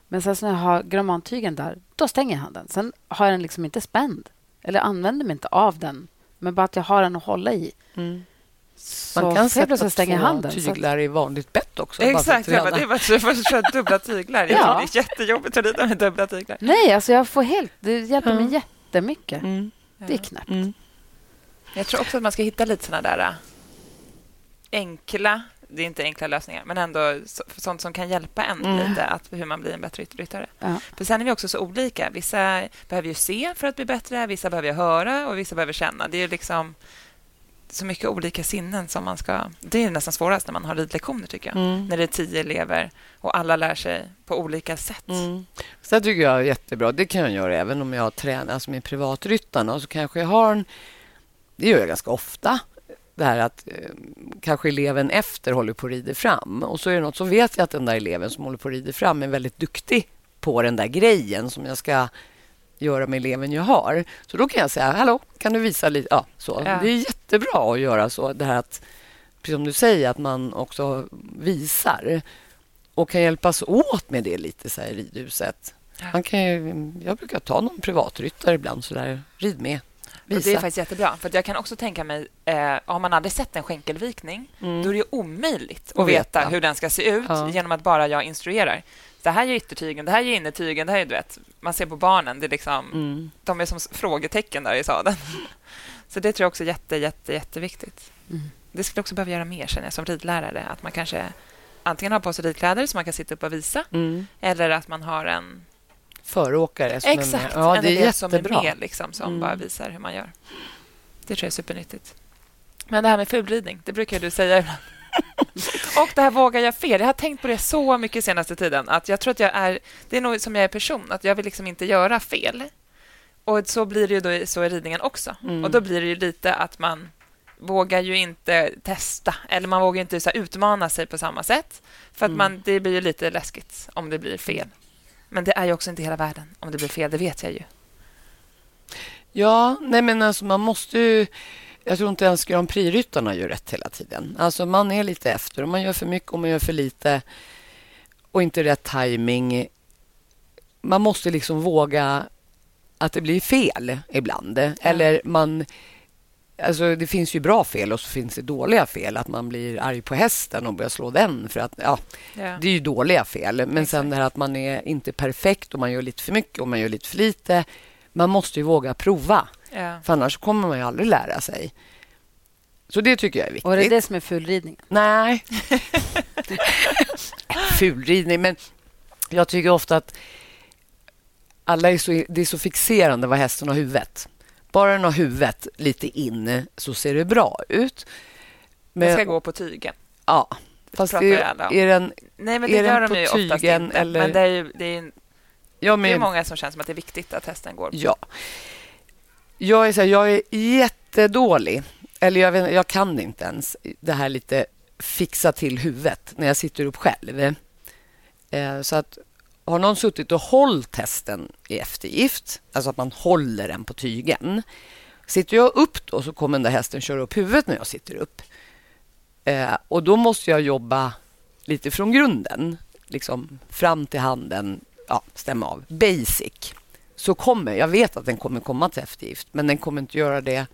A: Men sen så när jag har grammantygen där, då stänger jag handen. Sen har jag den liksom inte spänd. Eller använder mig inte av den. Men bara att jag har den att hålla i. Så
C: Man kan sätta två
A: handen. Att-
C: tyglar i vanligt bett också. bara för
B: Exakt,
C: att
B: jag bara,
C: träna.
B: det var så jag får köra dubbla tyglar.
A: Ja.
B: det är jättejobbigt att rida med dubbla tyglar.
A: Nej, alltså jag får helt... Det hjälper mig
C: Ja.
A: jättemycket.
C: Mm.
A: Det är knäppt.
C: Mm.
B: Jag tror också att man ska hitta lite såna där äh, enkla, det är inte enkla lösningar, men ändå så, sånt som kan hjälpa en
C: Mm.
B: lite att hur man blir en bättre ryttare.
A: Ja.
B: För sen är vi också så olika. Vissa behöver ju se för att bli bättre, vissa behöver ju höra och vissa behöver känna. Det är liksom så mycket olika sinnen som man ska... Det är nästan svårast när man har ridlektioner, tycker jag.
C: Mm.
B: När det är tio elever och alla lär sig på olika sätt.
C: Mm. Så det tycker jag är jättebra. Det kan jag göra även om jag tränar alltså med privatryttarna. Så kanske jag har en... Det gör jag ganska ofta. Det här att eh, kanske eleven efter håller på att rida fram. Och så är det något så vet jag att den där eleven som håller på att rida fram är väldigt duktig på den där grejen som jag ska göra med eleven jag har. Så då kan jag säga, hallå, kan du visa lite? Ja, så.
B: Ja.
C: Det är jättebra att göra så. Det här att, precis som du säger, att man också visar och kan hjälpas åt med det lite så här i ridhuset. Man kan ju, jag brukar ta någon privatryttare ibland, så där, rid med.
B: Och det är
C: Visa.
B: faktiskt jättebra. För jag kan också tänka mig, eh, har man aldrig sett en skänkelvikning,
C: Mm.
B: då är det omöjligt att veta
C: veta.
B: hur den ska se ut
C: Ja.
B: genom att bara jag instruerar. Det här är yttertygen, det här är innertygen, det här är du vet, man ser på barnen, det är liksom,
C: Mm.
B: de är som frågetecken där i sadeln. Så det tror jag också är jätte, jätte, jätteviktigt.
A: Mm.
B: Det skulle också behöva göra mer, känner jag, som ridlärare. Att man kanske antingen har på sig ridkläder så man kan sitta upp och visa,
C: Mm.
B: eller att man har en
C: Föråkare som är med.
B: Exakt,
C: Ja,
B: en
C: det är
B: som är med, liksom, som
C: Mm.
B: bara visar hur man gör. Det tror jag är supernyttigt. Men det här med fulridning, det brukar du säga ibland. Och det här vågar jag fel. Jag har tänkt på det så mycket senaste tiden. Att jag tror att jag är... Det är nog som jag är person, att jag vill liksom inte göra fel. Och så blir det ju då, så i ridningen också.
C: Mm.
B: Och då blir det ju lite att man vågar ju inte testa, eller man vågar inte så utmana sig på samma sätt. För att
C: Mm.
B: man, det blir ju lite läskigt om det blir fel. Men det är ju också inte hela världen om det blir fel, det vet jag ju.
C: Ja, nej men alltså man måste ju... Jag tror inte ens Grand Prix-ryttarna gör rätt hela tiden. Alltså man är lite efter och man gör för mycket och man gör för lite och inte rätt timing. Man måste liksom våga att det blir fel ibland. Eller man... Alltså det finns ju bra fel och så finns det dåliga fel. Att man blir arg på hästen och börjar slå den. För att, ja,
B: Ja.
C: det är ju dåliga fel. Men sen
B: Exakt.
C: det här att man är inte perfekt och man gör lite för mycket och man gör lite för lite. Man måste ju våga prova.
B: Ja.
C: För annars kommer man ju aldrig lära sig. Så det tycker jag är viktigt.
A: Och det är det som är fulridning.
C: Nej. Fulridning. Men jag tycker ofta att alla är så, det är så fixerande vad hästen har huvudet. Bara den har huvudet lite inne så ser det bra ut.
B: Den ska gå på tygen.
C: Ja, fast
B: om.
C: är den...
B: Nej, men det
C: Är den
B: gör
C: på
B: de ju oftast
C: tygen
B: inte.
C: eller-
B: Men det är, ju, det, är,
C: Ja,
B: det är
C: men,
B: många som känner som att det är viktigt att hästen går.
C: Ja. Jag är, så här, jag är jättedålig, eller jag, vet, jag kan inte ens det här lite fixa till huvudet när jag sitter upp själv. Eh, så att har någon suttit och hållit hästen i eftergift, alltså att man håller den på tygen. Sitter jag upp då så kommer den där hästen köra upp huvudet när jag sitter upp. Eh, och då måste jag jobba lite från grunden, liksom fram till handen, ja, stämma av. Basic så kommer, jag vet att den kommer komma till eftergift, men den kommer inte göra det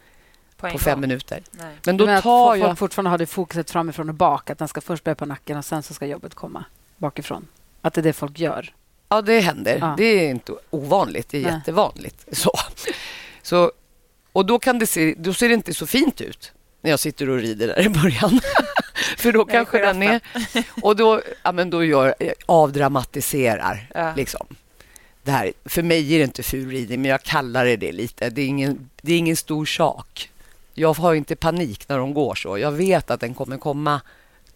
B: På,
C: på fem
B: gång.
C: minuter.
B: Nej.
C: Men då
A: Men
C: tar
A: folk
C: jag...
A: fortfarande har det fokuset framifrån och bak. Att den ska först börja på nacken och sen så ska jobbet komma bakifrån. Att det är det folk gör.
C: Ja, det händer.
A: Ja.
C: Det är inte ovanligt, det är
A: Nej.
C: jättevanligt. Så. Så, och då, kan det se, då ser det inte så fint ut när jag sitter och rider där i början. För då kanske den är... Och då, ja, men då gör, avdramatiserar.
B: Ja.
C: Liksom. Det här, för mig är det inte fulridning, men jag kallar det det lite. Det är, ingen, det är ingen stor sak. Jag har inte panik när de går så. Jag vet att den kommer komma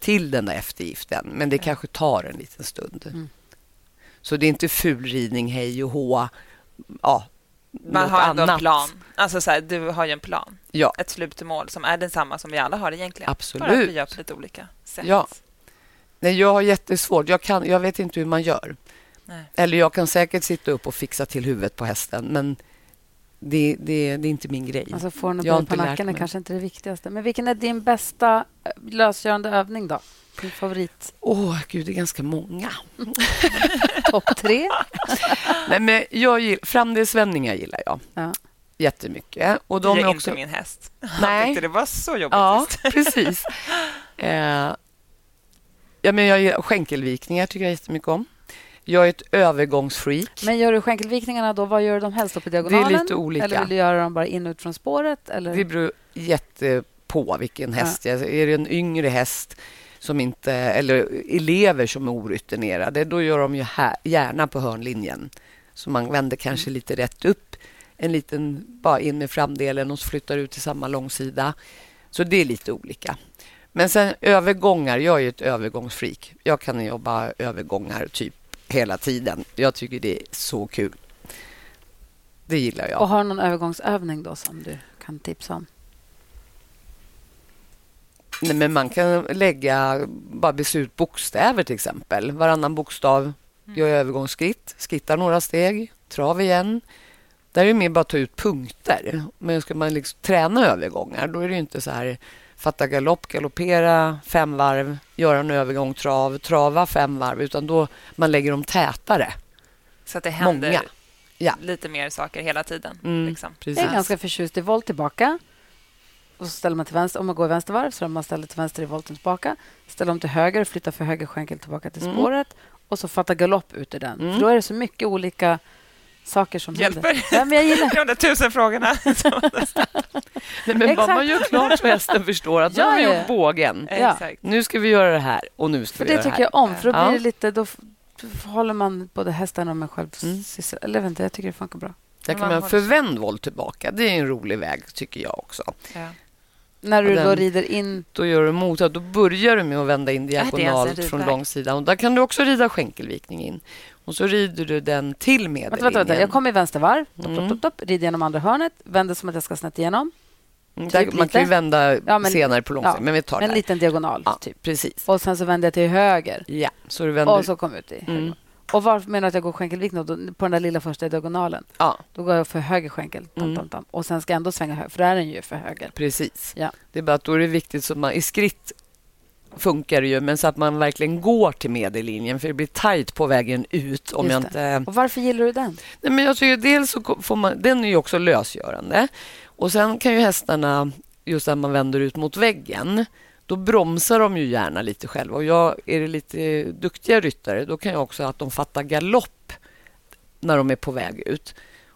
C: till den där eftergiften, men det kanske tar en liten stund.
A: Mm.
C: Så det är inte fulridning, hej och hå. Ja,
B: Man har ändå
C: annat.
B: en plan. Alltså så här, du har ju en plan.
C: Ja.
B: Ett slutmål som är densamma som vi alla har egentligen.
C: Absolut.
B: Bara att vi gör på lite olika sätt.
C: Ja. Nej, jag har jättesvårt. Jag, kan, jag vet inte hur man gör.
B: Nej.
C: Eller jag kan säkert sitta upp och fixa till huvudet på hästen, men det, det, det är inte min grej.
A: Alltså få att
C: Jag
A: på nacken är kanske inte det viktigaste. Men vilken är din bästa eh, lösgörande övning då? Din favorit?
C: Åh, gud, det är ganska många.
A: Topp tre?
C: Nej, men jag gillar, framdelsvändningar gillar jag
A: Ja.
C: jättemycket. Och
B: De
C: de
B: är
C: är också...
B: inte min häst. Han
C: Nej.
B: tyckte det var så jobbigt.
C: Ja, precis. Eh, ja, men jag gillar, skänkelvikningar tycker jag jättemycket om. Jag är ett övergångsfreak.
A: Men gör du skänkelvikningarna då? Vad gör dem helst? Då på diagonalen?
C: lite olika.
A: Eller vill du göra dem bara in ut från spåret? Eller?
C: Det beror jättepå vilken häst. jag Är det en yngre häst som inte, eller elever som är orutinerade, då gör de ju här, gärna på hörnlinjen. Så man vänder kanske
A: Mm.
C: lite rätt upp, en liten bara in med framdelen och så flyttar ut till samma långsida. Så det är lite olika. Men sen övergångar, jag är ju ett övergångsfreak. Jag kan jobba övergångar typ hela tiden. Jag tycker det är så kul. Det gillar jag.
A: Och har du någon övergångsövning då som du kan tipsa om?
C: Nej, men man kan lägga, bara byta ut bokstäver till exempel. Varannan bokstav gör jag övergångsskritt, skrittar några steg, trav igen. Där är det mer bara att ta ut punkter. Men ska man liksom träna övergångar, då är det ju inte så här fatta galopp, galoppera fem varv, göra en övergång, trav, trava fem varv, utan då man lägger dem tätare.
B: Så att det händer
C: Många. Ja.
B: lite mer saker hela tiden.
C: Mm,
B: Liksom.
C: precis.
A: Jag är ganska förtjust i volt tillbaka. Och så ställer man till vänster. Om man går i vänstervarv så man ställer till vänster i volten tillbaka. Ställer om till höger, flyttar för höger skänkel tillbaka till
C: Mm.
A: spåret. Och så fatta galopp ut ur den.
C: Mm.
A: För då är det så mycket olika saker som händer.
B: Hjälper.
A: Ja, men jag gillar
B: De där tusen frågorna.
C: Nej, men
A: Exakt.
C: man gör klart så hästen förstår att nu
A: Ja,
C: har vi
A: ja.
C: gjort bågen.
A: Ja.
C: Nu ska vi göra det här och nu ska
A: För
C: vi
A: det
C: göra
A: tycker
C: det här.
A: jag om. För då blir
C: Ja.
A: det lite... Då håller man både hästen och mig själv
C: Mm.
A: Eller inte, jag tycker det funkar bra.
C: Där
B: Man
C: kan man
B: håller-
C: förvänd volt tillbaka. Det är en rolig väg, tycker jag också.
B: Ja.
A: När du
C: Och
A: då
C: den-
A: rider in...
C: Då gör du motsatt. Då börjar du med att vända in
B: det en
C: diagonalt från långsidan. Och där kan du också rida skänkelvikning in. Och så rider du den till
A: Vänta,
C: medellinjen.
A: vänta, vänta. Jag kommer i vänstervarv. Topp,
C: Mm.
A: topp, topp, topp. Rider genom andra hörnet. Vänder som att jag ska snett igenom.
C: Mm,
A: typ
C: man kan ju vända
A: Ja, men-
C: senare på långsidan,
A: ja,
C: men vi tar
A: En
C: det.
A: liten diagonal,
C: Ja,
A: typ.
C: precis.
A: Och sen så vänder jag till höger.
C: Ja, så du vänder...
A: Och så kom ut i.
C: Mm.
A: Och varför menar du att jag går skänkelvikning då? på den där lilla första diagonalen?
C: Ja,
A: Då går jag för höger skänkel. Tam,
C: Mm.
A: tam, tam. Och sen ska jag ändå svänga höger, för där är den ju för höger.
C: precis.
A: Ja.
C: Det är bara att då är det viktigt så man... I skritt funkar det ju, men så att man verkligen går till medellinjen, för det blir tajt på vägen ut om jag inte...
A: Och varför gillar du den?
C: Nej, men jag tycker dels så får man, den är ju också lösgörande. Och sen kan ju hästarna, just när man vänder ut mot väggen, då bromsar de ju gärna lite själva. Och jag, är det lite duktiga ryttare, då kan jag också att de fattar galopp när de är på väg ut.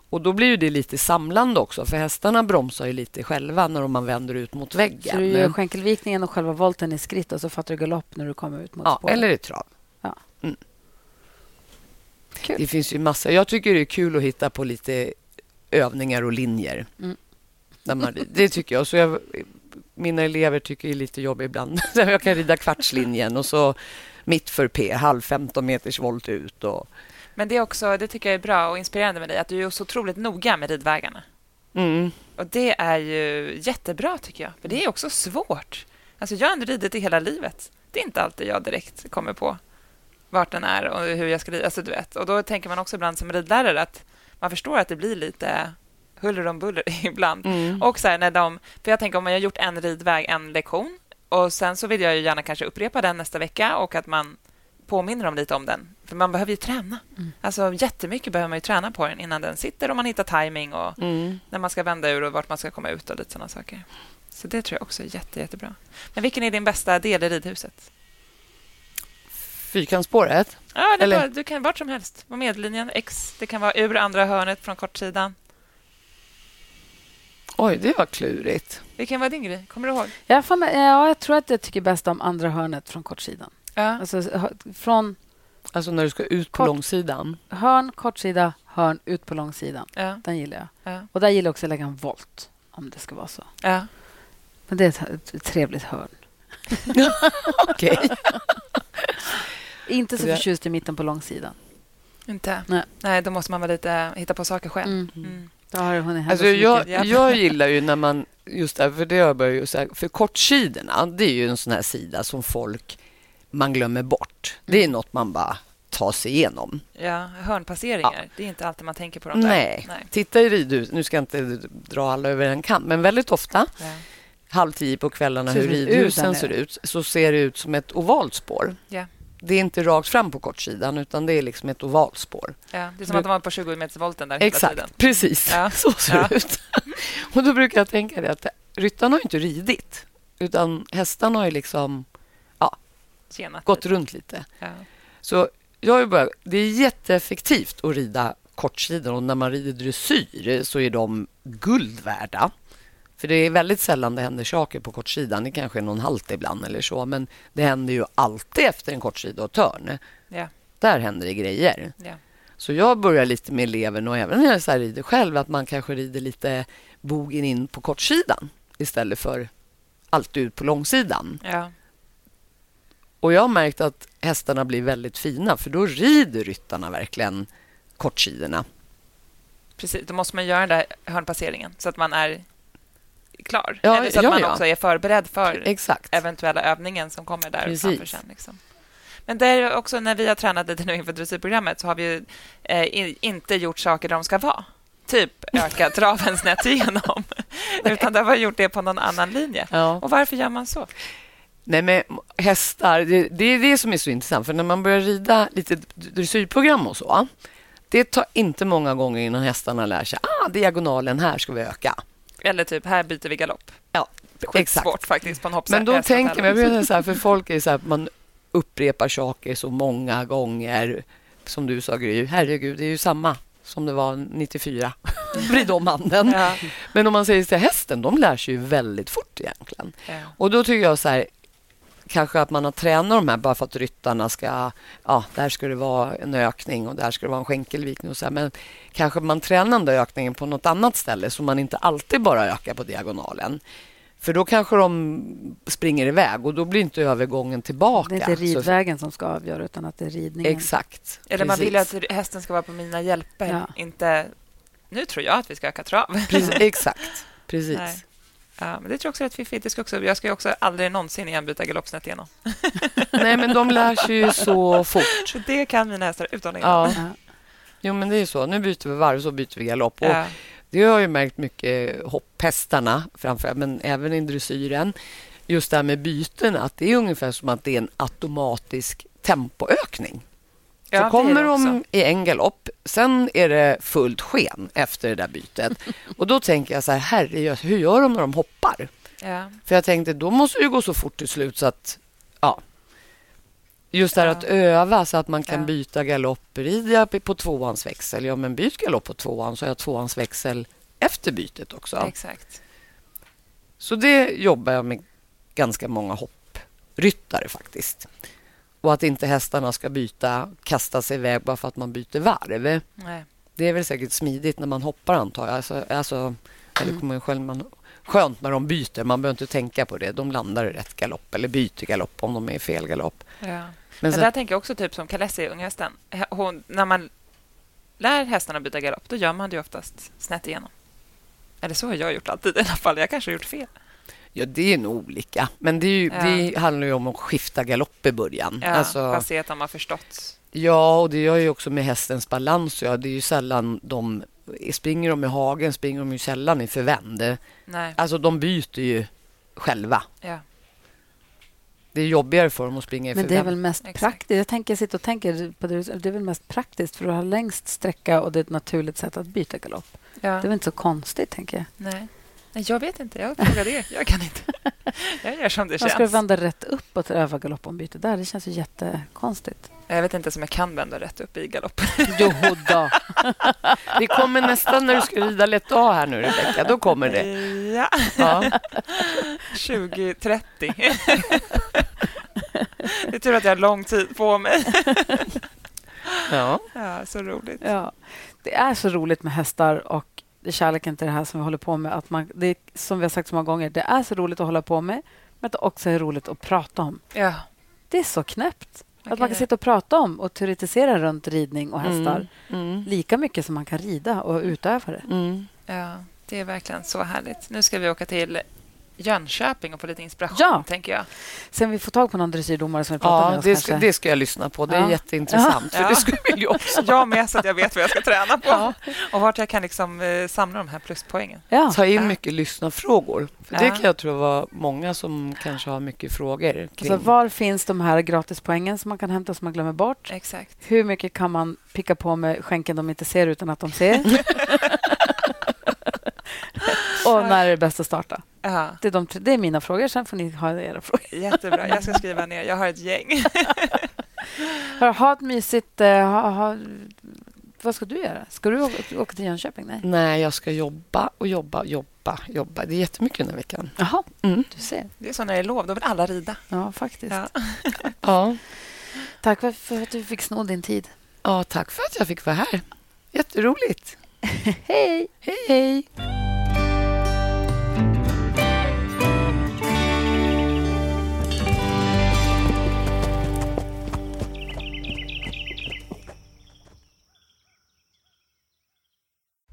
C: Och då blir ju det lite samlande också, för hästarna bromsar ju lite själva när man vänder ut mot väggen.
A: Så du gör skänkelvikningen och själva volten i skritt och så fattar du galopp när du kommer ut mot
C: ja,
A: spåret?
C: eller i trav.
A: Kul.
C: Det finns ju massa. Jag tycker det är kul att hitta på lite övningar och linjer.
A: Mm.
C: Man, det tycker jag. Så jag. Mina elever tycker det är lite jobbigt ibland. jag kan rida kvartslinjen och så mitt för P, halv 15 meters volt ut. Och,
B: Men det, är också, det tycker jag är bra och inspirerande med dig, att du är så otroligt noga med ridvägarna.
C: mm,
B: Och Det är ju jättebra, tycker jag. För det är också svårt. Alltså, jag har ändå ridit i hela livet. Det är inte alltid jag direkt kommer på vart den är och hur jag ska rida. Alltså, du vet. Och Då tänker man också ibland som ridlärare att man förstår att det blir lite huller om buller ibland.
C: mm.
B: Och så här, när de, för jag tänker om man har gjort en ridväg, en lektion och sen så vill jag ju gärna kanske upprepa den nästa vecka och att man påminner dem lite om den. För man behöver ju träna.
A: Mm.
B: Alltså jättemycket behöver man ju träna på den innan den sitter och man hittar timing och
C: Mm.
B: när man ska vända ur och vart man ska komma ut och lite sådana saker. Så det tror jag också är jätte, jättebra. Men vilken är din bästa del i ridhuset?
C: Fyrkantsspåret.
B: Ja, det
C: Eller-
B: bara, du kan vart som helst. På medellinjen, X. Det kan vara ur andra hörnet från kortsidan.
C: Oj, det var klurigt.
B: Vilken var din grej? Kommer du ihåg?
A: Jag, fan, ja, jag tror att jag tycker bäst om andra hörnet från kortsidan.
B: Ja.
A: Alltså, från
C: Alltså när du ska ut på
A: Kort.
C: långsidan.
A: hörn, kortsida, hörn, ut på långsidan.
B: Ja.
A: Den gillar jag.
B: Ja.
A: Och där gillar jag också att lägga en volt, om det ska vara så.
B: ja.
A: Men det är ett, ett trevligt hörn.
C: Okej.
A: Inte så förtjust i mitten på långsidan.
B: Inte? Nej. Nej, då måste man vara lite, hitta på saker själv. Mm.
A: Mm. Har
C: alltså, jag, jag gillar ju när man... Just där, för det jag börjar ju säga, för kortsidorna, det är ju en sån här sida som folk man glömmer bort. Det är mm. något man bara tar sig igenom.
B: Ja, hörnpasseringar. Ja. Det är inte alltid man tänker på dem.
C: Nej. Nej. Titta i ridhus. Nu ska jag inte dra alla över en kant, men väldigt ofta ja. halv tio på kvällarna hur ridhusen ser ut så ser det ut som ett ovalt spår. Ja. Det är inte rakt fram på kortsidan utan det är liksom ett ovalt spår.
B: Ja, det är som att de var på 20 meters volten där
C: Exakt,
B: tiden.
C: precis. Ja. Så ser det ut. och då brukar jag tänka det att ryttarna har inte ridit utan hästarna har ju liksom ja, gått lite. runt lite. Så jag börjat, det är jätteeffektivt att rida kortsidor och när man rider dressyr så är de guld värda. För det är väldigt sällan det händer saker på kortsidan. Det kanske är någon halt ibland eller så, men det händer ju alltid efter en kortsida och törn. Ja. Där händer det grejer. Ja. Så jag börjar lite med eleven och även när jag så rider själv att man kanske rider lite bogen in på kortsidan istället för alltid ut på långsidan. Ja. Och jag har märkt att hästarna blir väldigt fina för då rider ryttarna verkligen kortsidorna.
B: Precis, då måste man göra den där hörnpasseringen så att man är klar. Ja, Eller så att ja, man ja. också är förberedd för Exakt. eventuella övningen som kommer där Precis. framför sen. Liksom. Men det är också när vi har tränat lite nu inför dressyrprogrammet så har vi eh, inte gjort saker där de ska vara. Typ öka traven snett igenom. Utan det har vi gjort det på någon annan linje. Ja. Och varför gör man så?
C: Nej, men hästar, det, det, är det som är så intressant. För när man börjar rida lite dressyrprogram och så, det tar inte många gånger innan hästarna lär sig ah, diagonalen här ska vi öka.
B: Eller typ, här byter vi galopp.
C: Ja,
B: exakt. faktiskt på en
C: Men då tänker man, jag så här, för folk är så här, man upprepar saker så många gånger. Som du sa, Gry, herregud, det är ju samma som det var 94. Vrid om handen. Ja. Men om man säger till hästen, de lär sig ju väldigt fort egentligen. Ja. Och då tycker jag så här, kanske att man har tränat de här bara för att ryttarna ska... Ja, där ska det vara en ökning och där ska det vara en skänkelvikning. Och så här. Men kanske man tränar den där ökningen på nåt annat ställe så man inte alltid bara ökar på diagonalen. För då kanske de springer iväg och då blir inte övergången tillbaka.
A: Det är inte ridvägen så... som ska avgöra utan att det är ridningen.
C: Exakt.
B: Eller precis. man vill att hästen ska vara på mina hjälper, ja. inte nu tror jag att vi ska öka trav.
C: Precis, exakt. Precis. Nej.
B: Ja, men det tror jag också är rätt fiffigt. Det ska också, jag ska också aldrig någonsin igen byta galoppsnett igenom.
C: Nej, men de lär sig ju så fort.
B: Det kan mina hästar utan ja. ja.
C: Jo, men det är så. Nu byter vi varv, så byter vi galopp. Ja. Det har jag märkt mycket hopphästarna, framförallt, men även i dressyren. Just det här med byten, att det är ungefär som att det är en automatisk tempoökning. Ja, så kommer de i en galopp, sen är det fullt sken efter det där bytet. Och Då tänker jag så här, herre, hur gör de när de hoppar? Ja. För jag tänkte, då måste det gå så fort till slut så att... Ja. Just det här ja. att öva så att man kan byta galopp. Rider jag på tvåans växel, ja men byt galopp på tvåan så har jag tvåans växel efter bytet också.
B: Exakt.
C: Så det jobbar jag med ganska många hoppryttare faktiskt. Och att inte hästarna ska byta, kasta sig iväg bara för att man byter varv. Nej. Det är väl säkert smidigt när man hoppar, antar jag. Alltså, alltså, eller mm. kommer själv man, skönt när de byter. Man behöver inte tänka på det. De landar i rätt galopp eller byter galopp om de är i fel galopp.
B: Ja. Men, Men där tänker jag också typ som Kalessi, unghästen. Hon, när man lär hästarna byta galopp, då gör man det oftast snett igenom. Eller så har jag gjort alltid i alla fall. Jag kanske har gjort fel.
C: Ja, det är nog olika. Men det, ju, ja. det handlar ju om att skifta galopp i början.
B: Ja, alltså, baserat om man förstått.
C: Ja, och det gör ju också med hästens balans. Ja, det är ju sällan de... Springer de i hagen springer de ju sällan i förvänd. Nej. Alltså, de byter ju själva. Ja. Det är jobbigare för dem att springa i
A: Men det är väl mest Exakt. praktiskt. Jag tänker, jag sitter och tänker på det. Det är väl mest praktiskt för att ha längst sträcka och det är ett naturligt sätt att byta galopp. Ja. Det är väl inte så konstigt, tänker jag.
B: Nej. Jag vet inte. Jag frågar det. Jag kan inte. Jag gör som det
A: Man
B: känns.
A: ska vända rätt upp och öva galoppombyte där. Det känns ju jättekonstigt.
B: Jag vet inte om jag kan vända rätt upp i galopp.
C: Jo då. Det kommer nästan när du ska rida lätt A här nu, Rebecka. Då kommer det.
B: Ja. ja. 2030. Det är tur att jag har lång tid på mig. Ja. ja. Så roligt.
A: Ja. Det är så roligt med hästar och det är kärleken till det här som vi håller på med. Att man, det är, som vi har sagt så många gånger, det är så roligt att hålla på med, men det också är roligt att prata om. Ja. Det är så knäppt. att man kan sitta och prata om och teoretisera runt ridning och hästar
C: Mm. Mm.
A: lika mycket som man kan rida och utöva det.
C: Mm.
B: Ja, det är verkligen så härligt. Nu ska vi åka till Jönköping och få lite inspiration,
A: Ja.
B: tänker jag.
A: Sen vi får tag på någon dressyrdomare som vill prata med
C: Ja,
A: oss
C: det ska, det ska jag lyssna på. Det är
A: Ja.
C: jätteintressant. För
B: Ja.
C: det skulle jag också.
B: Jag med, så att jag vet vad jag ska träna på.
C: Ja.
B: Och vart jag kan liksom, eh, samla de här pluspoängen.
A: Ja.
C: Ta in
B: Ja.
C: mycket lyssnarfrågor. För Det kan jag tro var många som kanske har mycket frågor kring.
A: Alltså, var finns de här gratispoängen som man kan hämta som man glömmer bort?
B: Exakt.
A: Hur mycket kan man picka på med skänken de inte ser utan att de ser? och när är det bäst att starta?
B: Ja,
A: Det är, de, tre- det är mina frågor. Sen får ni ha era frågor.
B: jättebra. Jag ska skriva ner. Jag har ett gäng.
A: Hör, Ha ett mysigt... eh, Ha, ha, vad ska du göra? Ska du åka, åka till Jönköping? Nej.
C: Nej, jag ska jobba och jobba, jobba, jobba. Det är jättemycket den här veckan.
A: Jaha,
C: Mm.
A: du ser.
B: Det är så när det är lov. Då vill alla rida.
A: Ja, faktiskt.
B: Ja.
C: Ja.
A: Tack för, för att du fick sno din tid.
C: ja, tack för att jag fick vara här. Jätteroligt.
A: Hej!
C: Hej, hej.